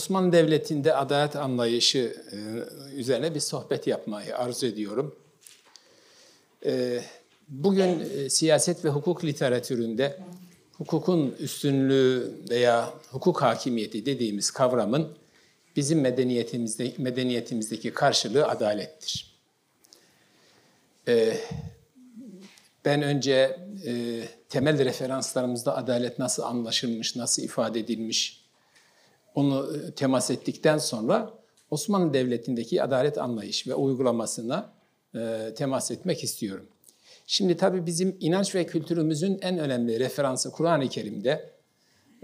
Osmanlı Devleti'nde adalet anlayışı e, üzerine bir sohbet yapmayı arzu ediyorum. E, bugün e, siyaset ve hukuk literatüründe hukukun üstünlüğü veya hukuk hakimiyeti dediğimiz kavramın bizim medeniyetimizde, medeniyetimizdeki karşılığı adalettir. Ben önce temel referanslarımızda adalet nasıl anlaşılmış, nasıl ifade edilmiş, onu e, temas ettikten sonra Osmanlı Devleti'ndeki adalet anlayış ve uygulamasına e, temas etmek istiyorum. Şimdi tabii bizim inanç ve kültürümüzün en önemli referansı Kur'an-ı Kerim'de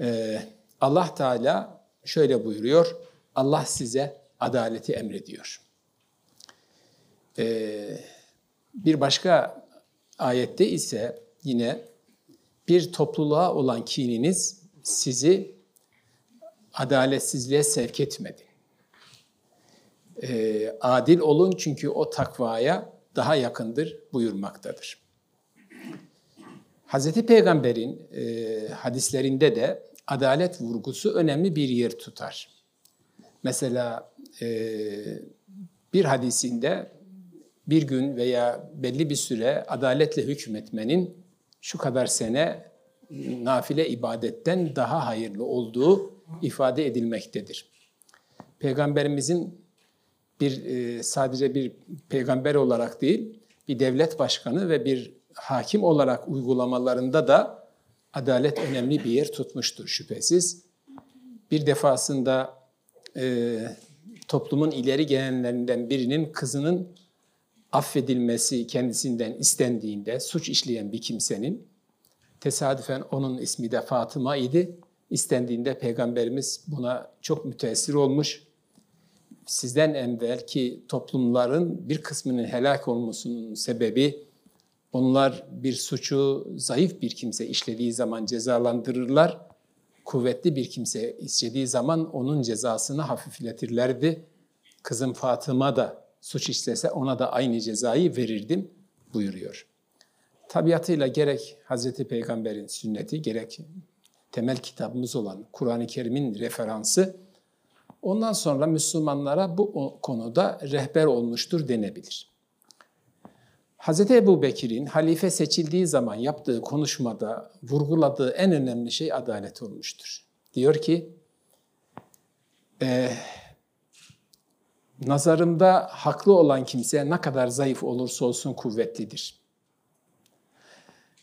e, Allah Teala şöyle buyuruyor, Allah size adaleti emrediyor. Bir başka ayette ise yine bir topluluğa olan kininiz sizi adaletsizliğe sevk etmedi. E, adil olun çünkü o takvaya daha yakındır buyurmaktadır. Hz. Peygamber'in e, hadislerinde de adalet vurgusu önemli bir yer tutar. Mesela e, bir hadisinde bir gün veya belli bir süre adaletle hükmetmenin şu kadar sene nafile ibadetten daha hayırlı olduğu ifade edilmektedir. Peygamberimizin bir e, sadece bir peygamber olarak değil, bir devlet başkanı ve bir hakim olarak uygulamalarında da adalet önemli bir yer tutmuştur şüphesiz. Bir defasında e, toplumun ileri gelenlerinden birinin kızının affedilmesi kendisinden istendiğinde suç işleyen bir kimsenin tesadüfen onun ismi de Fatıma idi istendiğinde Peygamberimiz buna çok müteessir olmuş. Sizden evvel ki toplumların bir kısmının helak olmasının sebebi onlar bir suçu zayıf bir kimse işlediği zaman cezalandırırlar. Kuvvetli bir kimse işlediği zaman onun cezasını hafifletirlerdi. Kızım Fatıma da suç işlese ona da aynı cezayı verirdim buyuruyor. Tabiatıyla gerek Hazreti Peygamber'in sünneti gerek temel kitabımız olan Kur'an-ı Kerim'in referansı ondan sonra Müslümanlara bu konuda rehber olmuştur denebilir. Hz. Ebu Bekir'in halife seçildiği zaman yaptığı konuşmada vurguladığı en önemli şey adalet olmuştur. Diyor ki, e, nazarımda haklı olan kimse ne kadar zayıf olursa olsun kuvvetlidir.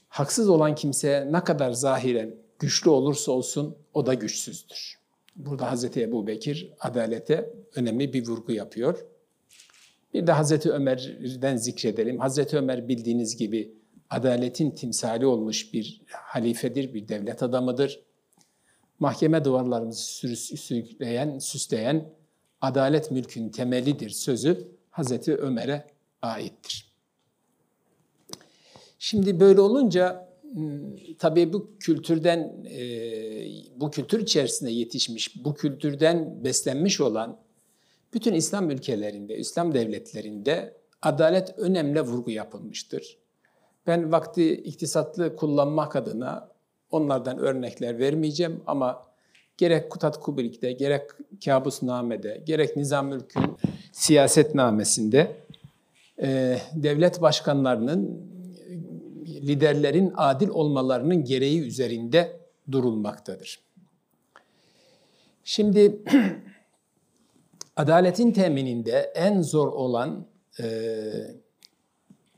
Haksız olan kimse ne kadar zahiren güçlü olursa olsun o da güçsüzdür. Burada Hazreti Ebu Bekir adalete önemli bir vurgu yapıyor. Bir de Hazreti Ömer'den zikredelim. Hazreti Ömer bildiğiniz gibi adaletin timsali olmuş bir halifedir, bir devlet adamıdır. Mahkeme duvarlarımızı sürükleyen, süsleyen adalet mülkün temelidir sözü Hazreti Ömer'e aittir. Şimdi böyle olunca tabii bu kültürden, e, bu kültür içerisinde yetişmiş, bu kültürden beslenmiş olan bütün İslam ülkelerinde, İslam devletlerinde adalet önemli vurgu yapılmıştır. Ben vakti iktisatlı kullanmak adına onlardan örnekler vermeyeceğim ama gerek Kutat Kubrik'te, gerek Kabusname'de, gerek Nizamülk'ün siyasetnamesinde e, devlet başkanlarının liderlerin adil olmalarının gereği üzerinde durulmaktadır. Şimdi adaletin temininde en zor olan e,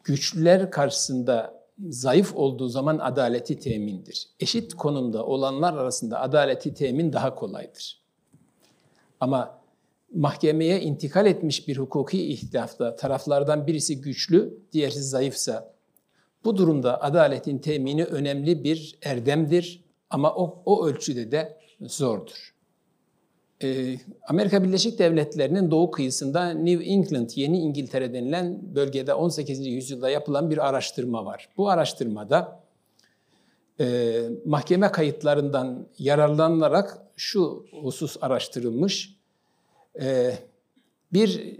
güçlüler karşısında zayıf olduğu zaman adaleti temindir. Eşit konumda olanlar arasında adaleti temin daha kolaydır. Ama mahkemeye intikal etmiş bir hukuki ihtilafta taraflardan birisi güçlü, diğerisi zayıfsa bu durumda adaletin temini önemli bir erdemdir ama o, o ölçüde de zordur. Ee, Amerika Birleşik Devletleri'nin doğu kıyısında New England, Yeni İngiltere denilen bölgede 18. yüzyılda yapılan bir araştırma var. Bu araştırmada e, mahkeme kayıtlarından yararlanarak şu husus araştırılmış. E, bir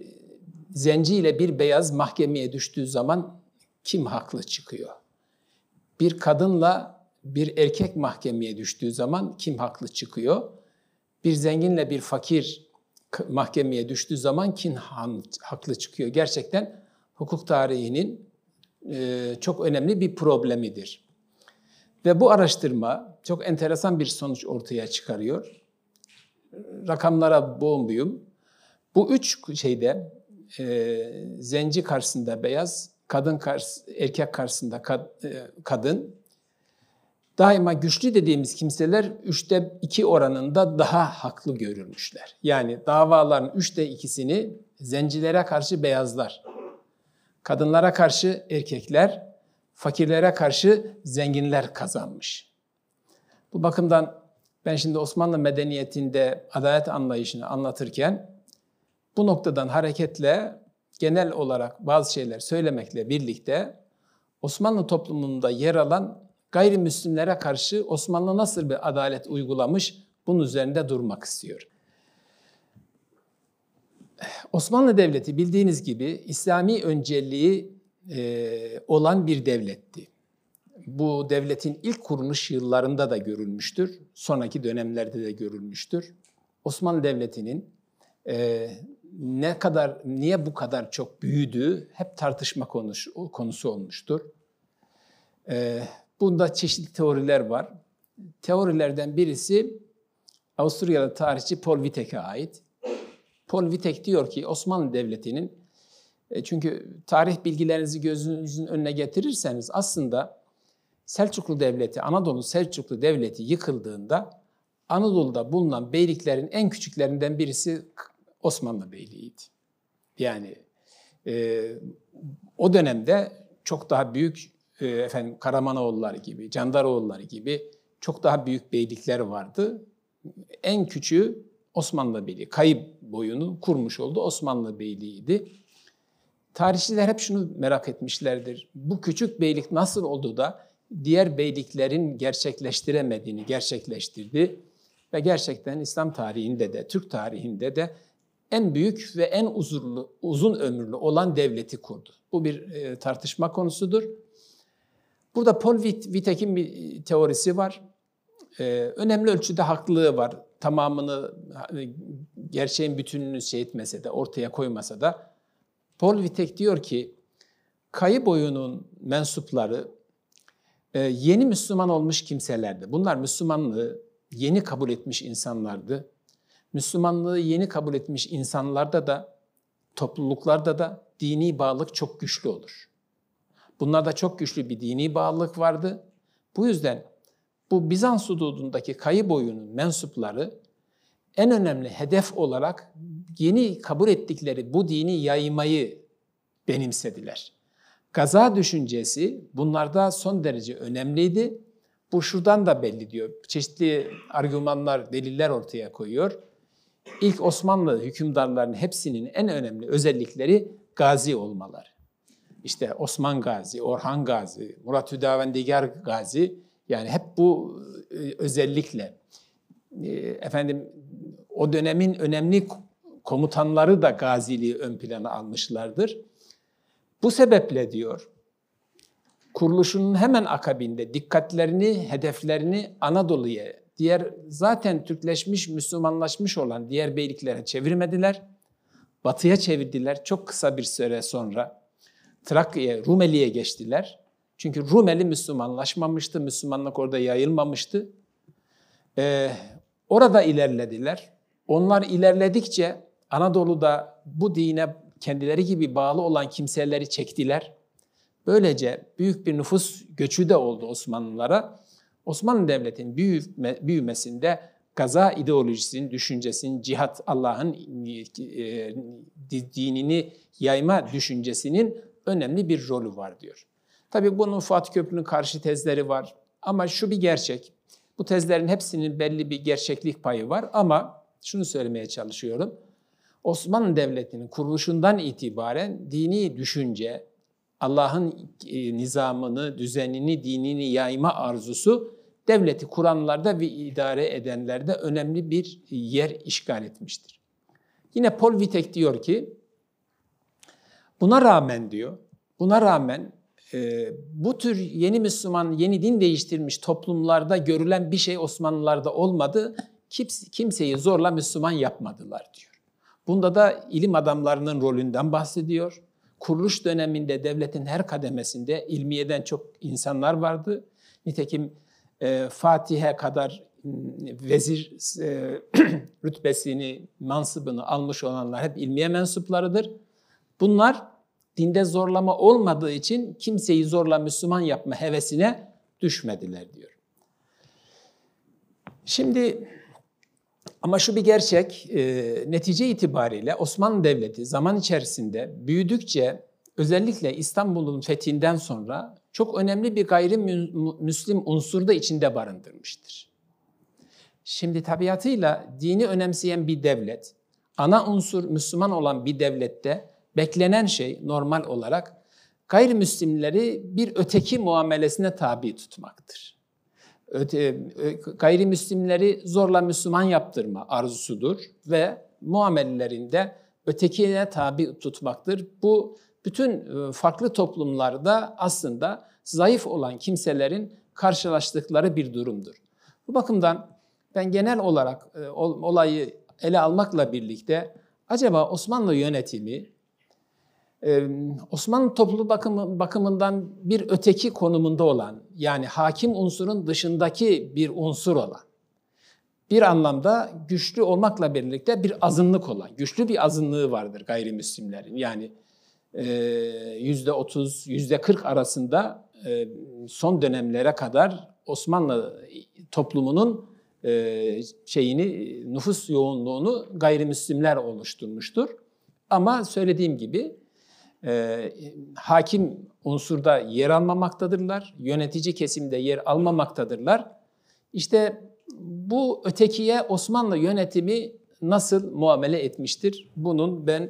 zenci ile bir beyaz mahkemeye düştüğü zaman kim haklı çıkıyor? Bir kadınla bir erkek mahkemeye düştüğü zaman kim haklı çıkıyor? bir zenginle bir fakir mahkemeye düştüğü zaman kim haklı çıkıyor? Gerçekten hukuk tarihinin e, çok önemli bir problemidir. Ve bu araştırma çok enteresan bir sonuç ortaya çıkarıyor. Rakamlara boğmuyum. Bu üç şeyde e, zenci karşısında beyaz, kadın karşı, erkek karşısında kad, e, kadın, daima güçlü dediğimiz kimseler üçte iki oranında daha haklı görülmüşler. Yani davaların üçte ikisini zencilere karşı beyazlar, kadınlara karşı erkekler, fakirlere karşı zenginler kazanmış. Bu bakımdan ben şimdi Osmanlı medeniyetinde adalet anlayışını anlatırken bu noktadan hareketle genel olarak bazı şeyler söylemekle birlikte Osmanlı toplumunda yer alan gayrimüslimlere karşı Osmanlı nasıl bir adalet uygulamış bunun üzerinde durmak istiyor. Osmanlı Devleti bildiğiniz gibi İslami önceliği e, olan bir devletti. Bu devletin ilk kuruluş yıllarında da görülmüştür, sonraki dönemlerde de görülmüştür. Osmanlı Devleti'nin e, ne kadar, niye bu kadar çok büyüdüğü hep tartışma konusu, konusu olmuştur. E, bunda çeşitli teoriler var. Teorilerden birisi Avusturyalı tarihçi Paul Wittek'e ait. Paul Wittek diyor ki Osmanlı Devleti'nin e, çünkü tarih bilgilerinizi gözünüzün önüne getirirseniz aslında Selçuklu Devleti, Anadolu Selçuklu Devleti yıkıldığında Anadolu'da bulunan beyliklerin en küçüklerinden birisi Osmanlı Beyliği'ydi. Yani e, o dönemde çok daha büyük e, efendim Karamanoğulları gibi, Candaroğulları gibi çok daha büyük beylikler vardı. En küçüğü Osmanlı Beyliği. Kayıp boyunu kurmuş oldu Osmanlı Beyliği'ydi. Tarihçiler hep şunu merak etmişlerdir. Bu küçük beylik nasıl oldu da diğer beyliklerin gerçekleştiremediğini gerçekleştirdi ve gerçekten İslam tarihinde de Türk tarihinde de en büyük ve en uzunlu, uzun ömürlü olan devleti kurdu. Bu bir e, tartışma konusudur. Burada Paul Wittek'in bir teorisi var. E, önemli ölçüde haklılığı var. Tamamını, e, gerçeğin bütününü şey etmese de, ortaya koymasa da. Paul Wittek diyor ki, kayı boyunun mensupları e, yeni Müslüman olmuş kimselerdi. Bunlar Müslümanlığı yeni kabul etmiş insanlardı. Müslümanlığı yeni kabul etmiş insanlarda da, topluluklarda da dini bağlılık çok güçlü olur. Bunlarda çok güçlü bir dini bağlılık vardı. Bu yüzden bu Bizans hududundaki kayı boyunun mensupları en önemli hedef olarak yeni kabul ettikleri bu dini yaymayı benimsediler. Gaza düşüncesi bunlarda son derece önemliydi. Bu şuradan da belli diyor. Çeşitli argümanlar, deliller ortaya koyuyor. İlk Osmanlı hükümdarlarının hepsinin en önemli özellikleri gazi olmaları. İşte Osman Gazi, Orhan Gazi, Murat Hüdavendigar Gazi yani hep bu e, özellikle e, efendim o dönemin önemli komutanları da gaziliği ön plana almışlardır. Bu sebeple diyor kuruluşunun hemen akabinde dikkatlerini, hedeflerini Anadolu'ya, diğer zaten Türkleşmiş, Müslümanlaşmış olan diğer beyliklere çevirmediler. Batıya çevirdiler çok kısa bir süre sonra. Trakya'ya, Rumeli'ye geçtiler. Çünkü Rumeli Müslümanlaşmamıştı, Müslümanlık orada yayılmamıştı. Ee, orada ilerlediler. Onlar ilerledikçe Anadolu'da bu dine kendileri gibi bağlı olan kimseleri çektiler. Böylece büyük bir nüfus göçü de oldu Osmanlılara. Osmanlı Devleti'nin büyüme, büyümesinde gaza ideolojisinin, düşüncesinin, cihat Allah'ın e, dinini yayma düşüncesinin önemli bir rolü var diyor. Tabii bunun Fuat Köprü'nün karşı tezleri var ama şu bir gerçek. Bu tezlerin hepsinin belli bir gerçeklik payı var ama şunu söylemeye çalışıyorum. Osmanlı Devleti'nin kuruluşundan itibaren dini düşünce, Allah'ın e, nizamını, düzenini, dinini yayma arzusu devleti kuranlarda ve idare edenlerde önemli bir yer işgal etmiştir. Yine Paul Wittek diyor ki, buna rağmen diyor, buna rağmen e, bu tür yeni Müslüman, yeni din değiştirmiş toplumlarda görülen bir şey Osmanlılarda olmadı. kimseyi zorla Müslüman yapmadılar diyor. Bunda da ilim adamlarının rolünden bahsediyor. Kuruluş döneminde devletin her kademesinde ilmiyeden çok insanlar vardı. Nitekim e, Fatih'e kadar vezir e, rütbesini, mansıbını almış olanlar hep ilmiye mensuplarıdır. Bunlar dinde zorlama olmadığı için kimseyi zorla Müslüman yapma hevesine düşmediler diyor. Şimdi ama şu bir gerçek, e, netice itibariyle Osmanlı Devleti zaman içerisinde büyüdükçe özellikle İstanbul'un fethinden sonra çok önemli bir gayrimüslim unsur da içinde barındırmıştır. Şimdi tabiatıyla dini önemseyen bir devlet, ana unsur Müslüman olan bir devlette beklenen şey normal olarak gayrimüslimleri bir öteki muamelesine tabi tutmaktır. Öte, gayrimüslimleri zorla Müslüman yaptırma arzusudur ve muamelelerinde ötekine tabi tutmaktır. Bu bütün e, farklı toplumlarda aslında zayıf olan kimselerin karşılaştıkları bir durumdur. Bu bakımdan ben genel olarak e, olayı ele almakla birlikte acaba Osmanlı yönetimi e, Osmanlı topluluğu bakımı, bakımından bir öteki konumunda olan yani hakim unsurun dışındaki bir unsur olan bir anlamda güçlü olmakla birlikte bir azınlık olan, güçlü bir azınlığı vardır gayrimüslimlerin. Yani yüzde otuz, yüzde kırk arasında e, son dönemlere kadar Osmanlı toplumunun e, şeyini nüfus yoğunluğunu gayrimüslimler oluşturmuştur. Ama söylediğim gibi e, hakim unsurda yer almamaktadırlar, yönetici kesimde yer almamaktadırlar. İşte bu ötekiye Osmanlı yönetimi nasıl muamele etmiştir? Bunun ben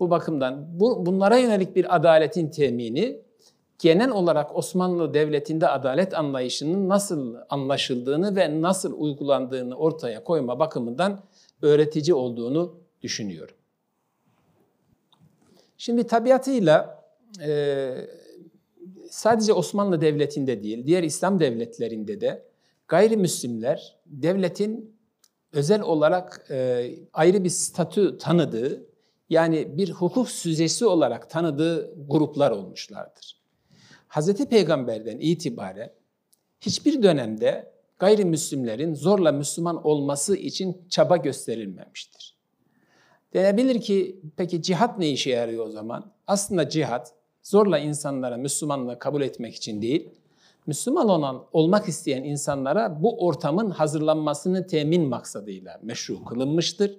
bu bakımdan bu, bunlara yönelik bir adaletin temini genel olarak Osmanlı Devleti'nde adalet anlayışının nasıl anlaşıldığını ve nasıl uygulandığını ortaya koyma bakımından öğretici olduğunu düşünüyorum. Şimdi tabiatıyla e, sadece Osmanlı Devleti'nde değil, diğer İslam devletlerinde de gayrimüslimler devletin özel olarak e, ayrı bir statü tanıdığı, yani bir hukuk süzesi olarak tanıdığı gruplar olmuşlardır. Hz. Peygamber'den itibaren hiçbir dönemde gayrimüslimlerin zorla Müslüman olması için çaba gösterilmemiştir. Denebilir ki peki cihat ne işe yarıyor o zaman? Aslında cihat zorla insanlara Müslümanlığı kabul etmek için değil, Müslüman olan olmak isteyen insanlara bu ortamın hazırlanmasını temin maksadıyla meşru kılınmıştır.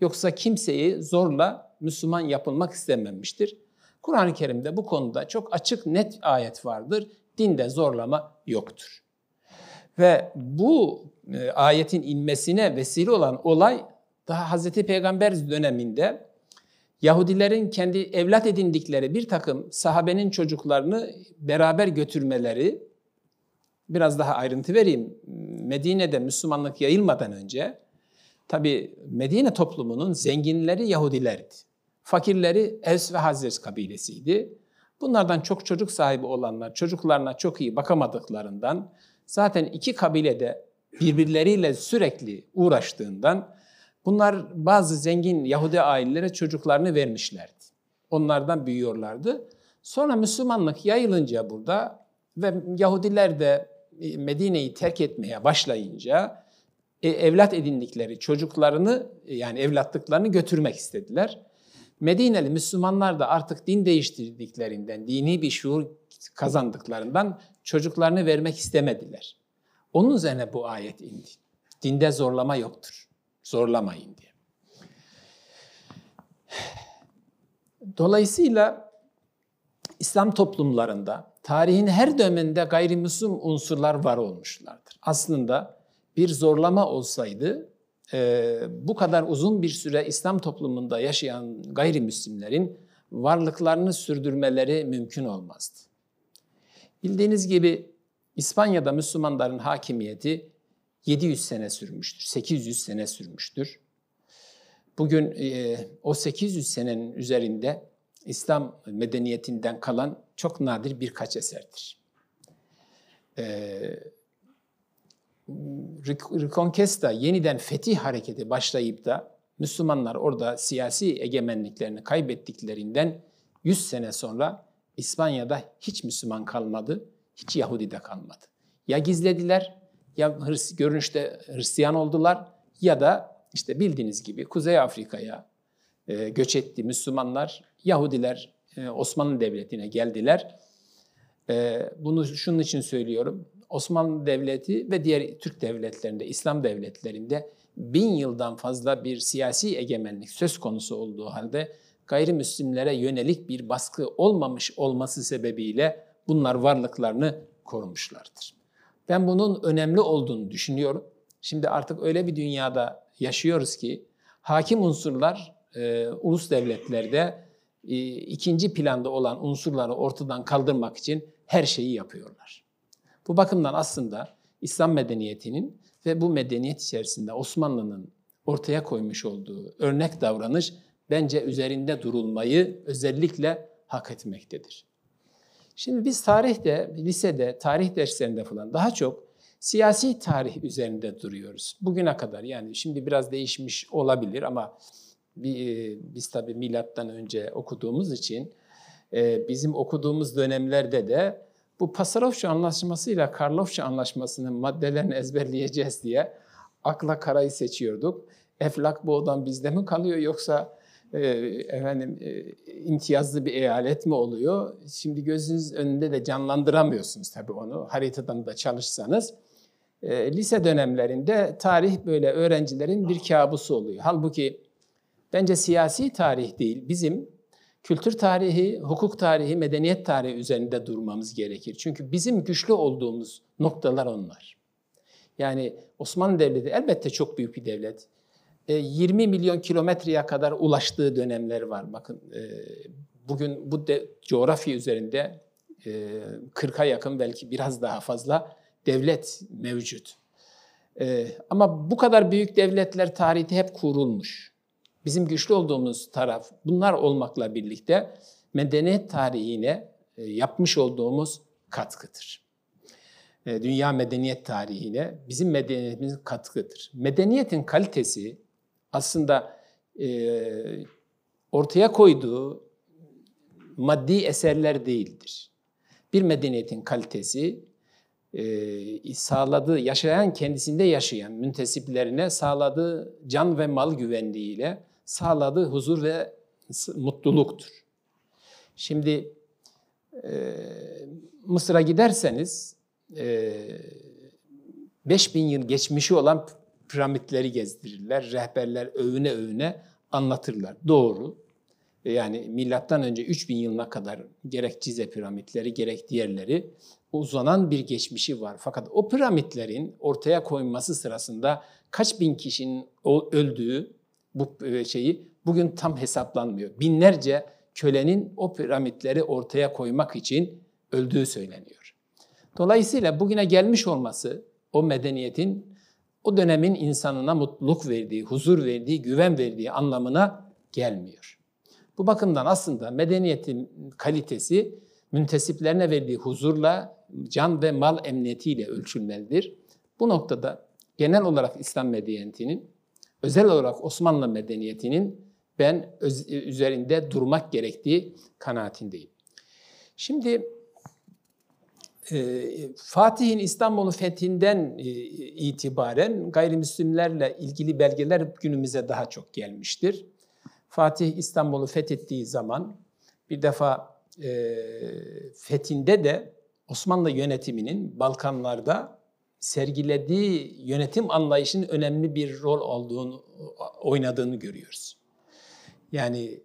Yoksa kimseyi zorla Müslüman yapılmak istememiştir. Kur'an-ı Kerim'de bu konuda çok açık net ayet vardır. Dinde zorlama yoktur. Ve bu e, ayetin inmesine vesile olan olay daha Hazreti Peygamber döneminde Yahudilerin kendi evlat edindikleri bir takım sahabenin çocuklarını beraber götürmeleri, biraz daha ayrıntı vereyim. Medine'de Müslümanlık yayılmadan önce Tabi Medine toplumunun zenginleri Yahudilerdi. Fakirleri Evs ve Hazrec kabilesiydi. Bunlardan çok çocuk sahibi olanlar çocuklarına çok iyi bakamadıklarından zaten iki kabilede birbirleriyle sürekli uğraştığından bunlar bazı zengin Yahudi ailelere çocuklarını vermişlerdi. Onlardan büyüyorlardı. Sonra Müslümanlık yayılınca burada ve Yahudiler de Medine'yi terk etmeye başlayınca e, evlat edindikleri çocuklarını yani evlatlıklarını götürmek istediler. Medineli Müslümanlar da artık din değiştirdiklerinden, dini bir şuur kazandıklarından çocuklarını vermek istemediler. Onun üzerine bu ayet indi. Dinde zorlama yoktur. Zorlamayın diye. Dolayısıyla İslam toplumlarında tarihin her döneminde gayrimüslim unsurlar var olmuşlardır. Aslında bir zorlama olsaydı e, bu kadar uzun bir süre İslam toplumunda yaşayan gayrimüslimlerin varlıklarını sürdürmeleri mümkün olmazdı. Bildiğiniz gibi İspanya'da Müslümanların hakimiyeti 700 sene sürmüştür, 800 sene sürmüştür. Bugün e, o 800 senenin üzerinde İslam medeniyetinden kalan çok nadir birkaç eserdir. E, Reconquista yeniden fetih hareketi başlayıp da Müslümanlar orada siyasi egemenliklerini kaybettiklerinden 100 sene sonra İspanya'da hiç Müslüman kalmadı, hiç Yahudi de kalmadı. Ya gizlediler, ya Hırs görünüşte Hristiyan oldular ya da işte bildiğiniz gibi Kuzey Afrika'ya e, göç etti Müslümanlar, Yahudiler e, Osmanlı Devleti'ne geldiler. E, bunu şunun için söylüyorum. Osmanlı Devleti ve diğer Türk devletlerinde, İslam devletlerinde bin yıldan fazla bir siyasi egemenlik söz konusu olduğu halde gayrimüslimlere yönelik bir baskı olmamış olması sebebiyle bunlar varlıklarını korumuşlardır. Ben bunun önemli olduğunu düşünüyorum. Şimdi artık öyle bir dünyada yaşıyoruz ki hakim unsurlar e, ulus devletlerde e, ikinci planda olan unsurları ortadan kaldırmak için her şeyi yapıyorlar. Bu bakımdan aslında İslam medeniyetinin ve bu medeniyet içerisinde Osmanlı'nın ortaya koymuş olduğu örnek davranış bence üzerinde durulmayı özellikle hak etmektedir. Şimdi biz tarihte, lisede, tarih derslerinde falan daha çok siyasi tarih üzerinde duruyoruz. Bugüne kadar yani şimdi biraz değişmiş olabilir ama biz tabii milattan önce okuduğumuz için e, bizim okuduğumuz dönemlerde de bu Pasarofça Anlaşması'yla Karlofça Anlaşması'nın maddelerini ezberleyeceğiz diye akla karayı seçiyorduk. Eflak bu odan bizde mi kalıyor yoksa e, efendim e, imtiyazlı bir eyalet mi oluyor? Şimdi gözünüz önünde de canlandıramıyorsunuz tabii onu haritadan da çalışsanız. E, lise dönemlerinde tarih böyle öğrencilerin bir kabusu oluyor. Halbuki bence siyasi tarih değil, bizim kültür tarihi, hukuk tarihi, medeniyet tarihi üzerinde durmamız gerekir. Çünkü bizim güçlü olduğumuz noktalar onlar. Yani Osmanlı Devleti elbette çok büyük bir devlet. 20 e, milyon kilometreye kadar ulaştığı dönemler var. Bakın e, bugün bu de, coğrafya üzerinde 40'a e, yakın belki biraz daha fazla devlet mevcut. Ama bu kadar büyük devletler tarihte hep kurulmuş bizim güçlü olduğumuz taraf bunlar olmakla birlikte medeniyet tarihine e, yapmış olduğumuz katkıdır. E, dünya medeniyet tarihine bizim medeniyetimizin katkıdır. Medeniyetin kalitesi aslında e, ortaya koyduğu maddi eserler değildir. Bir medeniyetin kalitesi sağladığı, yaşayan kendisinde yaşayan müntesiplerine sağladığı can ve mal güvenliğiyle sağladığı huzur ve mutluluktur. Şimdi e, Mısır'a giderseniz e, 5000 yıl geçmişi olan piramitleri gezdirirler. Rehberler övüne övüne anlatırlar. Doğru. E, yani milattan önce 3000 yılına kadar gerek Cize piramitleri gerek diğerleri uzanan bir geçmişi var. Fakat o piramitlerin ortaya koyulması sırasında kaç bin kişinin öldüğü bu e, şeyi bugün tam hesaplanmıyor. Binlerce kölenin o piramitleri ortaya koymak için öldüğü söyleniyor. Dolayısıyla bugüne gelmiş olması o medeniyetin o dönemin insanına mutluluk verdiği, huzur verdiği, güven verdiği anlamına gelmiyor. Bu bakımdan aslında medeniyetin kalitesi müntesiplerine verdiği huzurla, can ve mal emniyetiyle ölçülmelidir. Bu noktada genel olarak İslam medeniyetinin özel olarak Osmanlı medeniyetinin ben üzerinde durmak gerektiği kanaatindeyim. Şimdi e, Fatih'in İstanbul'u fethinden e, itibaren gayrimüslimlerle ilgili belgeler günümüze daha çok gelmiştir. Fatih İstanbul'u fethettiği zaman bir defa e, fethinde de Osmanlı yönetiminin Balkanlarda sergilediği yönetim anlayışının önemli bir rol olduğunu oynadığını görüyoruz. Yani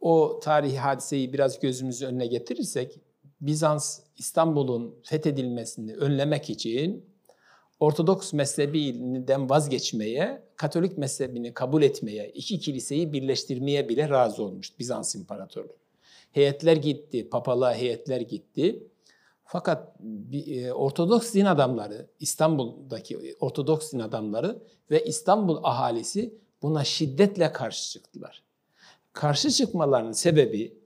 o tarihi hadiseyi biraz gözümüzün önüne getirirsek Bizans İstanbul'un fethedilmesini önlemek için Ortodoks mezhebinden vazgeçmeye, Katolik mezhebini kabul etmeye, iki kiliseyi birleştirmeye bile razı olmuş Bizans İmparatorluğu. Heyetler gitti, papalığa heyetler gitti. Fakat e, Ortodoks din adamları, İstanbul'daki Ortodoks din adamları ve İstanbul ahalisi buna şiddetle karşı çıktılar. Karşı çıkmalarının sebebi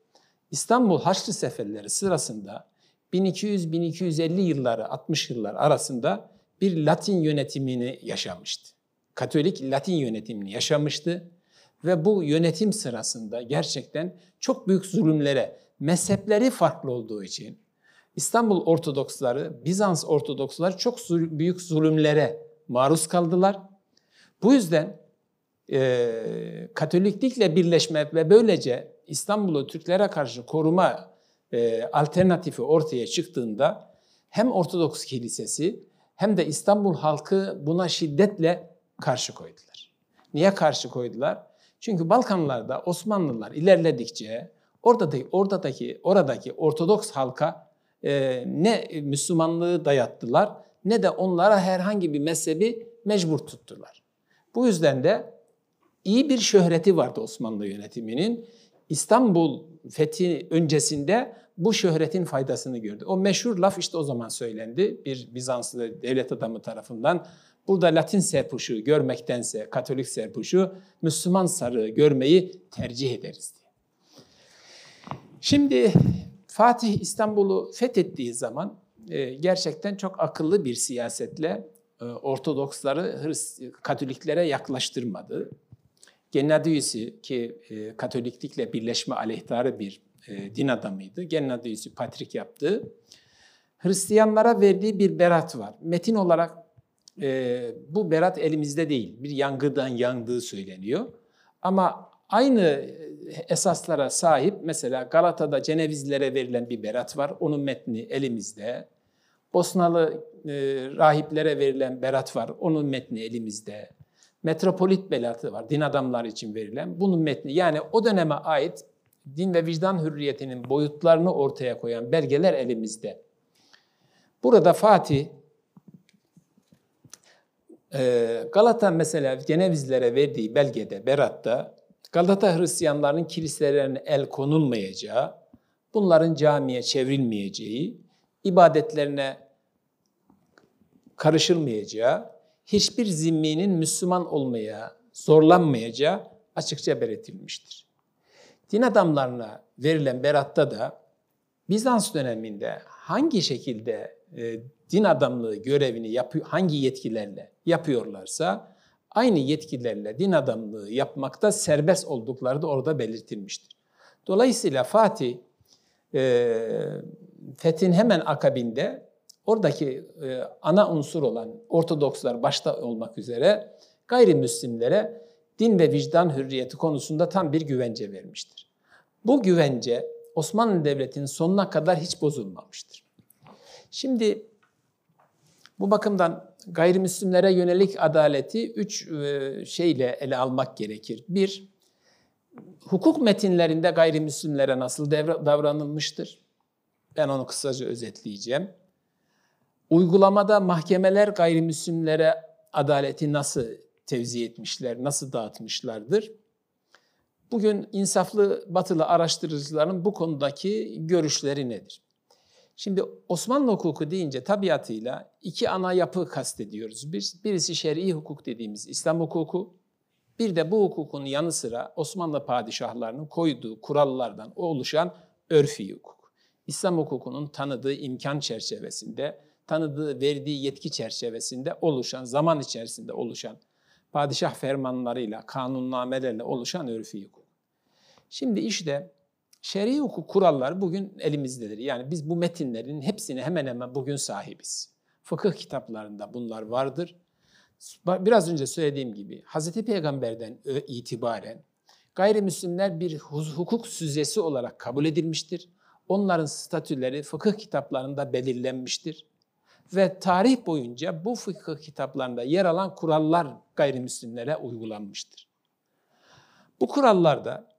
İstanbul Haçlı Seferleri sırasında 1200-1250 yılları 60 yıllar arasında bir Latin yönetimini yaşamıştı. Katolik Latin yönetimini yaşamıştı ve bu yönetim sırasında gerçekten çok büyük zulümlere, mezhepleri farklı olduğu için İstanbul Ortodoksları, Bizans Ortodoksları çok büyük zulümlere maruz kaldılar. Bu yüzden e, Katoliklikle birleşme ve böylece İstanbul'u Türklere karşı koruma e, alternatifi ortaya çıktığında hem Ortodoks Kilisesi hem de İstanbul halkı buna şiddetle karşı koydular. Niye karşı koydular? Çünkü Balkanlarda Osmanlılar ilerledikçe oradaki oradaki oradaki Ortodoks halka e, ne Müslümanlığı dayattılar ne de onlara herhangi bir mezhebi mecbur tuttular. Bu yüzden de iyi bir şöhreti vardı Osmanlı yönetiminin. İstanbul fethi öncesinde bu şöhretin faydasını gördü. O meşhur laf işte o zaman söylendi bir Bizanslı devlet adamı tarafından. Burada Latin serpuşu görmektense Katolik serpuşu Müslüman sarığı görmeyi tercih ederiz diye. Şimdi Fatih İstanbul'u fethettiği zaman e, gerçekten çok akıllı bir siyasetle e, Ortodoksları Katoliklere yaklaştırmadı. Gennadius'i ki e, Katoliklikle birleşme aleyhtarı bir din adamıydı. Gennadius'i patrik yaptı. Hristiyanlara verdiği bir berat var. Metin olarak bu berat elimizde değil. Bir yangıdan yandığı söyleniyor. Ama aynı esaslara sahip mesela Galata'da Cenevizlilere verilen bir berat var. Onun metni elimizde. Bosnalı e, rahiplere verilen berat var. Onun metni elimizde. Metropolit beratı var. Din adamları için verilen. Bunun metni yani o döneme ait din ve vicdan hürriyetinin boyutlarını ortaya koyan belgeler elimizde. Burada Fatih e, Galata mesela Cenevizlilere verdiği belgede, Berat'ta Galata Hristiyanlarının kiliselerine el konulmayacağı, bunların camiye çevrilmeyeceği, ibadetlerine karışılmayacağı, hiçbir zimminin Müslüman olmaya zorlanmayacağı açıkça belirtilmiştir. Din adamlarına verilen beratta da Bizans döneminde hangi şekilde e, din adamlığı görevini yapıyor, hangi yetkilerle yapıyorlarsa aynı yetkilerle din adamlığı yapmakta serbest oldukları da orada belirtilmiştir. Dolayısıyla Fatih e, fethin hemen akabinde oradaki e, ana unsur olan Ortodokslar başta olmak üzere gayrimüslimlere din ve vicdan hürriyeti konusunda tam bir güvence vermiştir. Bu güvence Osmanlı Devleti'nin sonuna kadar hiç bozulmamıştır. Şimdi bu bakımdan gayrimüslimlere yönelik adaleti üç e, şeyle ele almak gerekir. Bir, hukuk metinlerinde gayrimüslimlere nasıl davranılmıştır? Ben onu kısaca özetleyeceğim. Uygulamada mahkemeler gayrimüslimlere adaleti nasıl tevzi etmişler, nasıl dağıtmışlardır? Bugün insaflı batılı araştırıcıların bu konudaki görüşleri nedir? Şimdi Osmanlı hukuku deyince tabiatıyla iki ana yapı kastediyoruz. Bir, birisi şer'i hukuk dediğimiz İslam hukuku, bir de bu hukukun yanı sıra Osmanlı padişahlarının koyduğu kurallardan oluşan örfi hukuk. İslam hukukunun tanıdığı imkan çerçevesinde, tanıdığı verdiği yetki çerçevesinde oluşan, zaman içerisinde oluşan padişah fermanlarıyla, kanunnamelerle oluşan örfi hukuk. Şimdi işte Şer'i hukuk kuralları bugün elimizdedir. Yani biz bu metinlerin hepsini hemen hemen bugün sahibiz. Fıkıh kitaplarında bunlar vardır. Biraz önce söylediğim gibi Hz. Peygamber'den itibaren gayrimüslimler bir hukuk süzesi olarak kabul edilmiştir. Onların statüleri fıkıh kitaplarında belirlenmiştir. Ve tarih boyunca bu fıkıh kitaplarında yer alan kurallar gayrimüslimlere uygulanmıştır. Bu kurallarda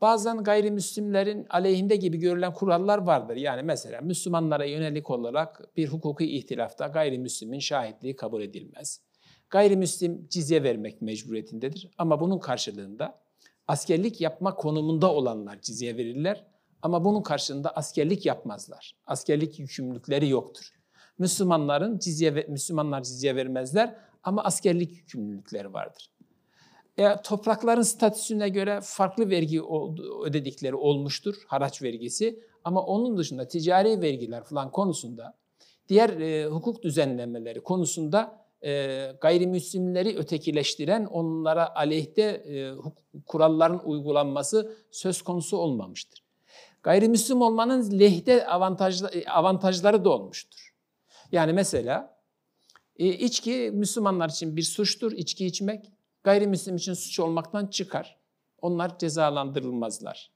Bazen gayrimüslimlerin aleyhinde gibi görülen kurallar vardır. Yani mesela Müslümanlara yönelik olarak bir hukuki ihtilafta gayrimüslimin şahitliği kabul edilmez. Gayrimüslim cizye vermek mecburiyetindedir ama bunun karşılığında askerlik yapma konumunda olanlar cizye verirler ama bunun karşılığında askerlik yapmazlar. Askerlik yükümlülükleri yoktur. Müslümanların cizye Müslümanlar cizye vermezler ama askerlik yükümlülükleri vardır. E, toprakların statüsüne göre farklı vergi ödedikleri olmuştur, haraç vergisi. Ama onun dışında ticari vergiler falan konusunda diğer e, hukuk düzenlemeleri konusunda e, gayrimüslimleri ötekileştiren, onlara aleyhte e, kuralların uygulanması söz konusu olmamıştır. Gayrimüslim olmanın lehte avantajlı, avantajları da olmuştur. Yani mesela e, içki Müslümanlar için bir suçtur, içki içmek. Gayrimüslim için suç olmaktan çıkar. Onlar cezalandırılmazlar.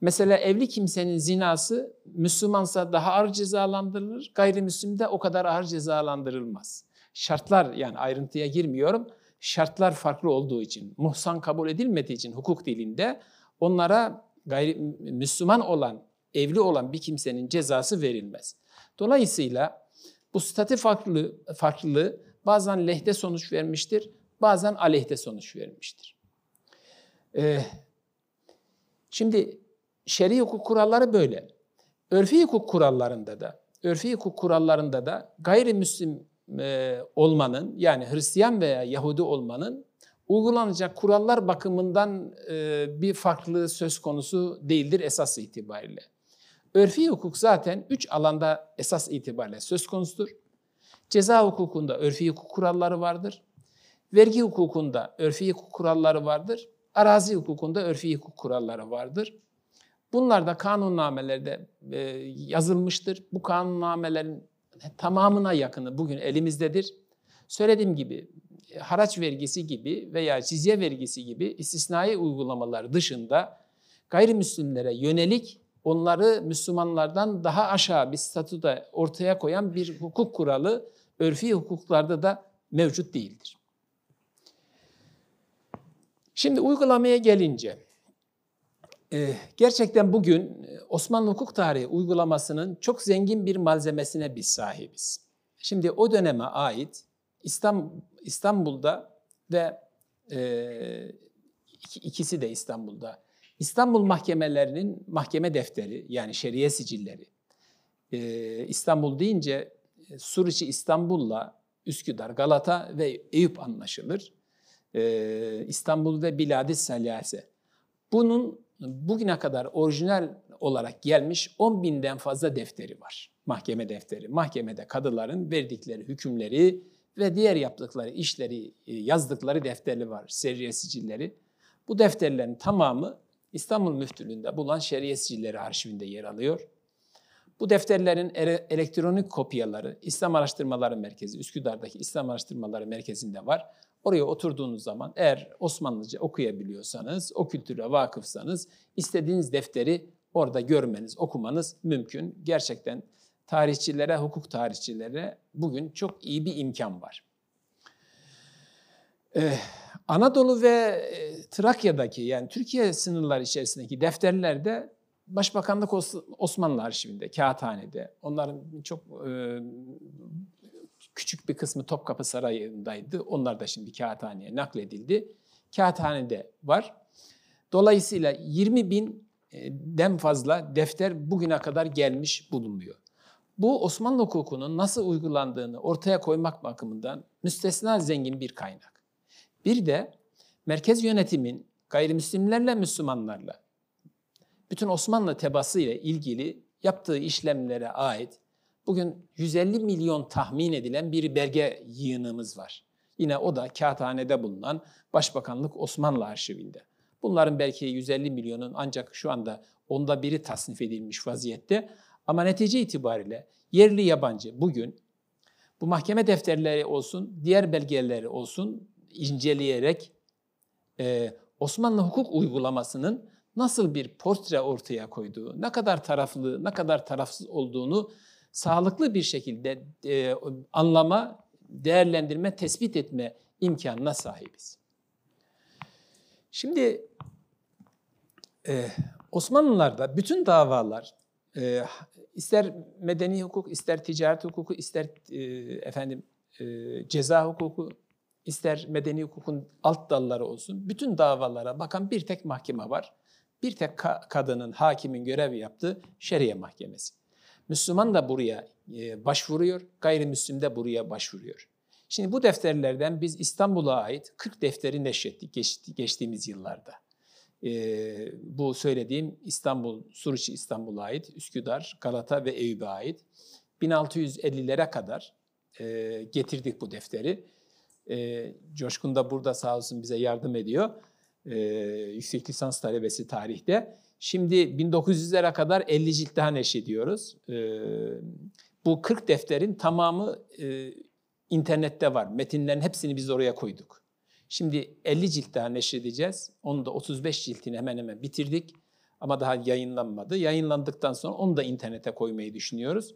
Mesela evli kimsenin zinası Müslümansa daha ağır cezalandırılır, gayrimüslim de o kadar ağır cezalandırılmaz. Şartlar yani ayrıntıya girmiyorum. Şartlar farklı olduğu için, muhsan kabul edilmediği için hukuk dilinde onlara gayri Müslüman olan, evli olan bir kimsenin cezası verilmez. Dolayısıyla bu statü farklı, farklılığı bazen lehte sonuç vermiştir, bazen aleyhte sonuç vermiştir. Ee, şimdi şer'i hukuk kuralları böyle. Örfi hukuk kurallarında da, örfi hukuk kurallarında da gayrimüslim e, olmanın yani Hristiyan veya Yahudi olmanın uygulanacak kurallar bakımından e, bir farklılığı söz konusu değildir esas itibariyle. Örfi hukuk zaten üç alanda esas itibariyle söz konusudur. Ceza hukukunda örfi hukuk kuralları vardır. Vergi hukukunda örfi hukuk kuralları vardır. Arazi hukukunda örfi hukuk kuralları vardır. Bunlar da kanunnamelerde e, yazılmıştır. Bu kanunnamelerin tamamına yakını bugün elimizdedir. Söylediğim gibi haraç vergisi gibi veya cizye vergisi gibi istisnai uygulamalar dışında gayrimüslimlere yönelik onları Müslümanlardan daha aşağı bir statüde ortaya koyan bir hukuk kuralı örfi hukuklarda da mevcut değildir. Şimdi uygulamaya gelince, e, gerçekten bugün e, Osmanlı hukuk tarihi uygulamasının çok zengin bir malzemesine biz sahibiz. Şimdi o döneme ait İstanbul'da ve e, ikisi de İstanbul'da İstanbul mahkemelerinin mahkeme defteri yani şeriye sicilleri. İstanbul deyince Suriçi İstanbul'la Üsküdar, Galata ve Eyüp anlaşılır. İstanbul ve Biladi Salyase. Bunun bugüne kadar orijinal olarak gelmiş 10 binden fazla defteri var. Mahkeme defteri. Mahkemede kadıların verdikleri hükümleri ve diğer yaptıkları işleri, e, yazdıkları defterleri var, seriye sicilleri. Bu defterlerin tamamı İstanbul Müftülüğü'nde bulunan şeriye sicilleri arşivinde yer alıyor. Bu defterlerin elektronik kopyaları İslam Araştırmaları Merkezi, Üsküdar'daki İslam Araştırmaları Merkezi'nde var. Oraya oturduğunuz zaman eğer Osmanlıca okuyabiliyorsanız, o kültüre vakıfsanız istediğiniz defteri orada görmeniz, okumanız mümkün. Gerçekten tarihçilere, hukuk tarihçilere bugün çok iyi bir imkan var. Ee, Anadolu ve e, Trakya'daki yani Türkiye sınırları içerisindeki defterlerde Başbakanlık Osmanlı Arşivinde, Kağıthane'de, onların çok e, küçük bir kısmı Topkapı Sarayı'ndaydı. Onlar da şimdi Kağıthane'ye nakledildi. Kağıthane'de var. Dolayısıyla 20 binden fazla defter bugüne kadar gelmiş bulunmuyor. Bu Osmanlı hukukunun nasıl uygulandığını ortaya koymak bakımından müstesna zengin bir kaynak. Bir de merkez yönetimin gayrimüslimlerle Müslümanlarla bütün Osmanlı tebası ile ilgili yaptığı işlemlere ait bugün 150 milyon tahmin edilen bir belge yığınımız var. Yine o da kağıthanede bulunan Başbakanlık Osmanlı Arşivinde. Bunların belki 150 milyonun ancak şu anda onda biri tasnif edilmiş vaziyette. Ama netice itibariyle yerli yabancı bugün bu mahkeme defterleri olsun, diğer belgeleri olsun inceleyerek e, Osmanlı hukuk uygulamasının nasıl bir portre ortaya koyduğu, ne kadar taraflı, ne kadar tarafsız olduğunu sağlıklı bir şekilde e, anlama, değerlendirme, tespit etme imkanına sahibiz. Şimdi e, Osmanlılarda bütün davalar e, ister medeni hukuk, ister ticaret hukuku, ister e, efendim e, ceza hukuku, ister medeni hukukun alt dalları olsun, bütün davalara bakan bir tek mahkeme var. Bir tek ka- kadının, hakimin görev yaptığı şeriye mahkemesi. Müslüman da buraya e, başvuruyor, gayrimüslim de buraya başvuruyor. Şimdi bu defterlerden biz İstanbul'a ait 40 defteri neşrettik geçtiğimiz yıllarda. Ee, bu söylediğim İstanbul, Suruçi İstanbul'a ait, Üsküdar, Galata ve Eyüp'e ait. 1650'lere kadar e, getirdik bu defteri. E, Coşkun da burada sağ olsun bize yardım ediyor. E, yüksek lisans talebesi tarihte. Şimdi 1900'lere kadar 50 cilt daha neşrediyoruz. E, bu 40 defterin tamamı e, internette var. Metinlerin hepsini biz oraya koyduk. Şimdi 50 cilt daha neşredeceğiz. Onu da 35 ciltini hemen hemen bitirdik. Ama daha yayınlanmadı. Yayınlandıktan sonra onu da internete koymayı düşünüyoruz.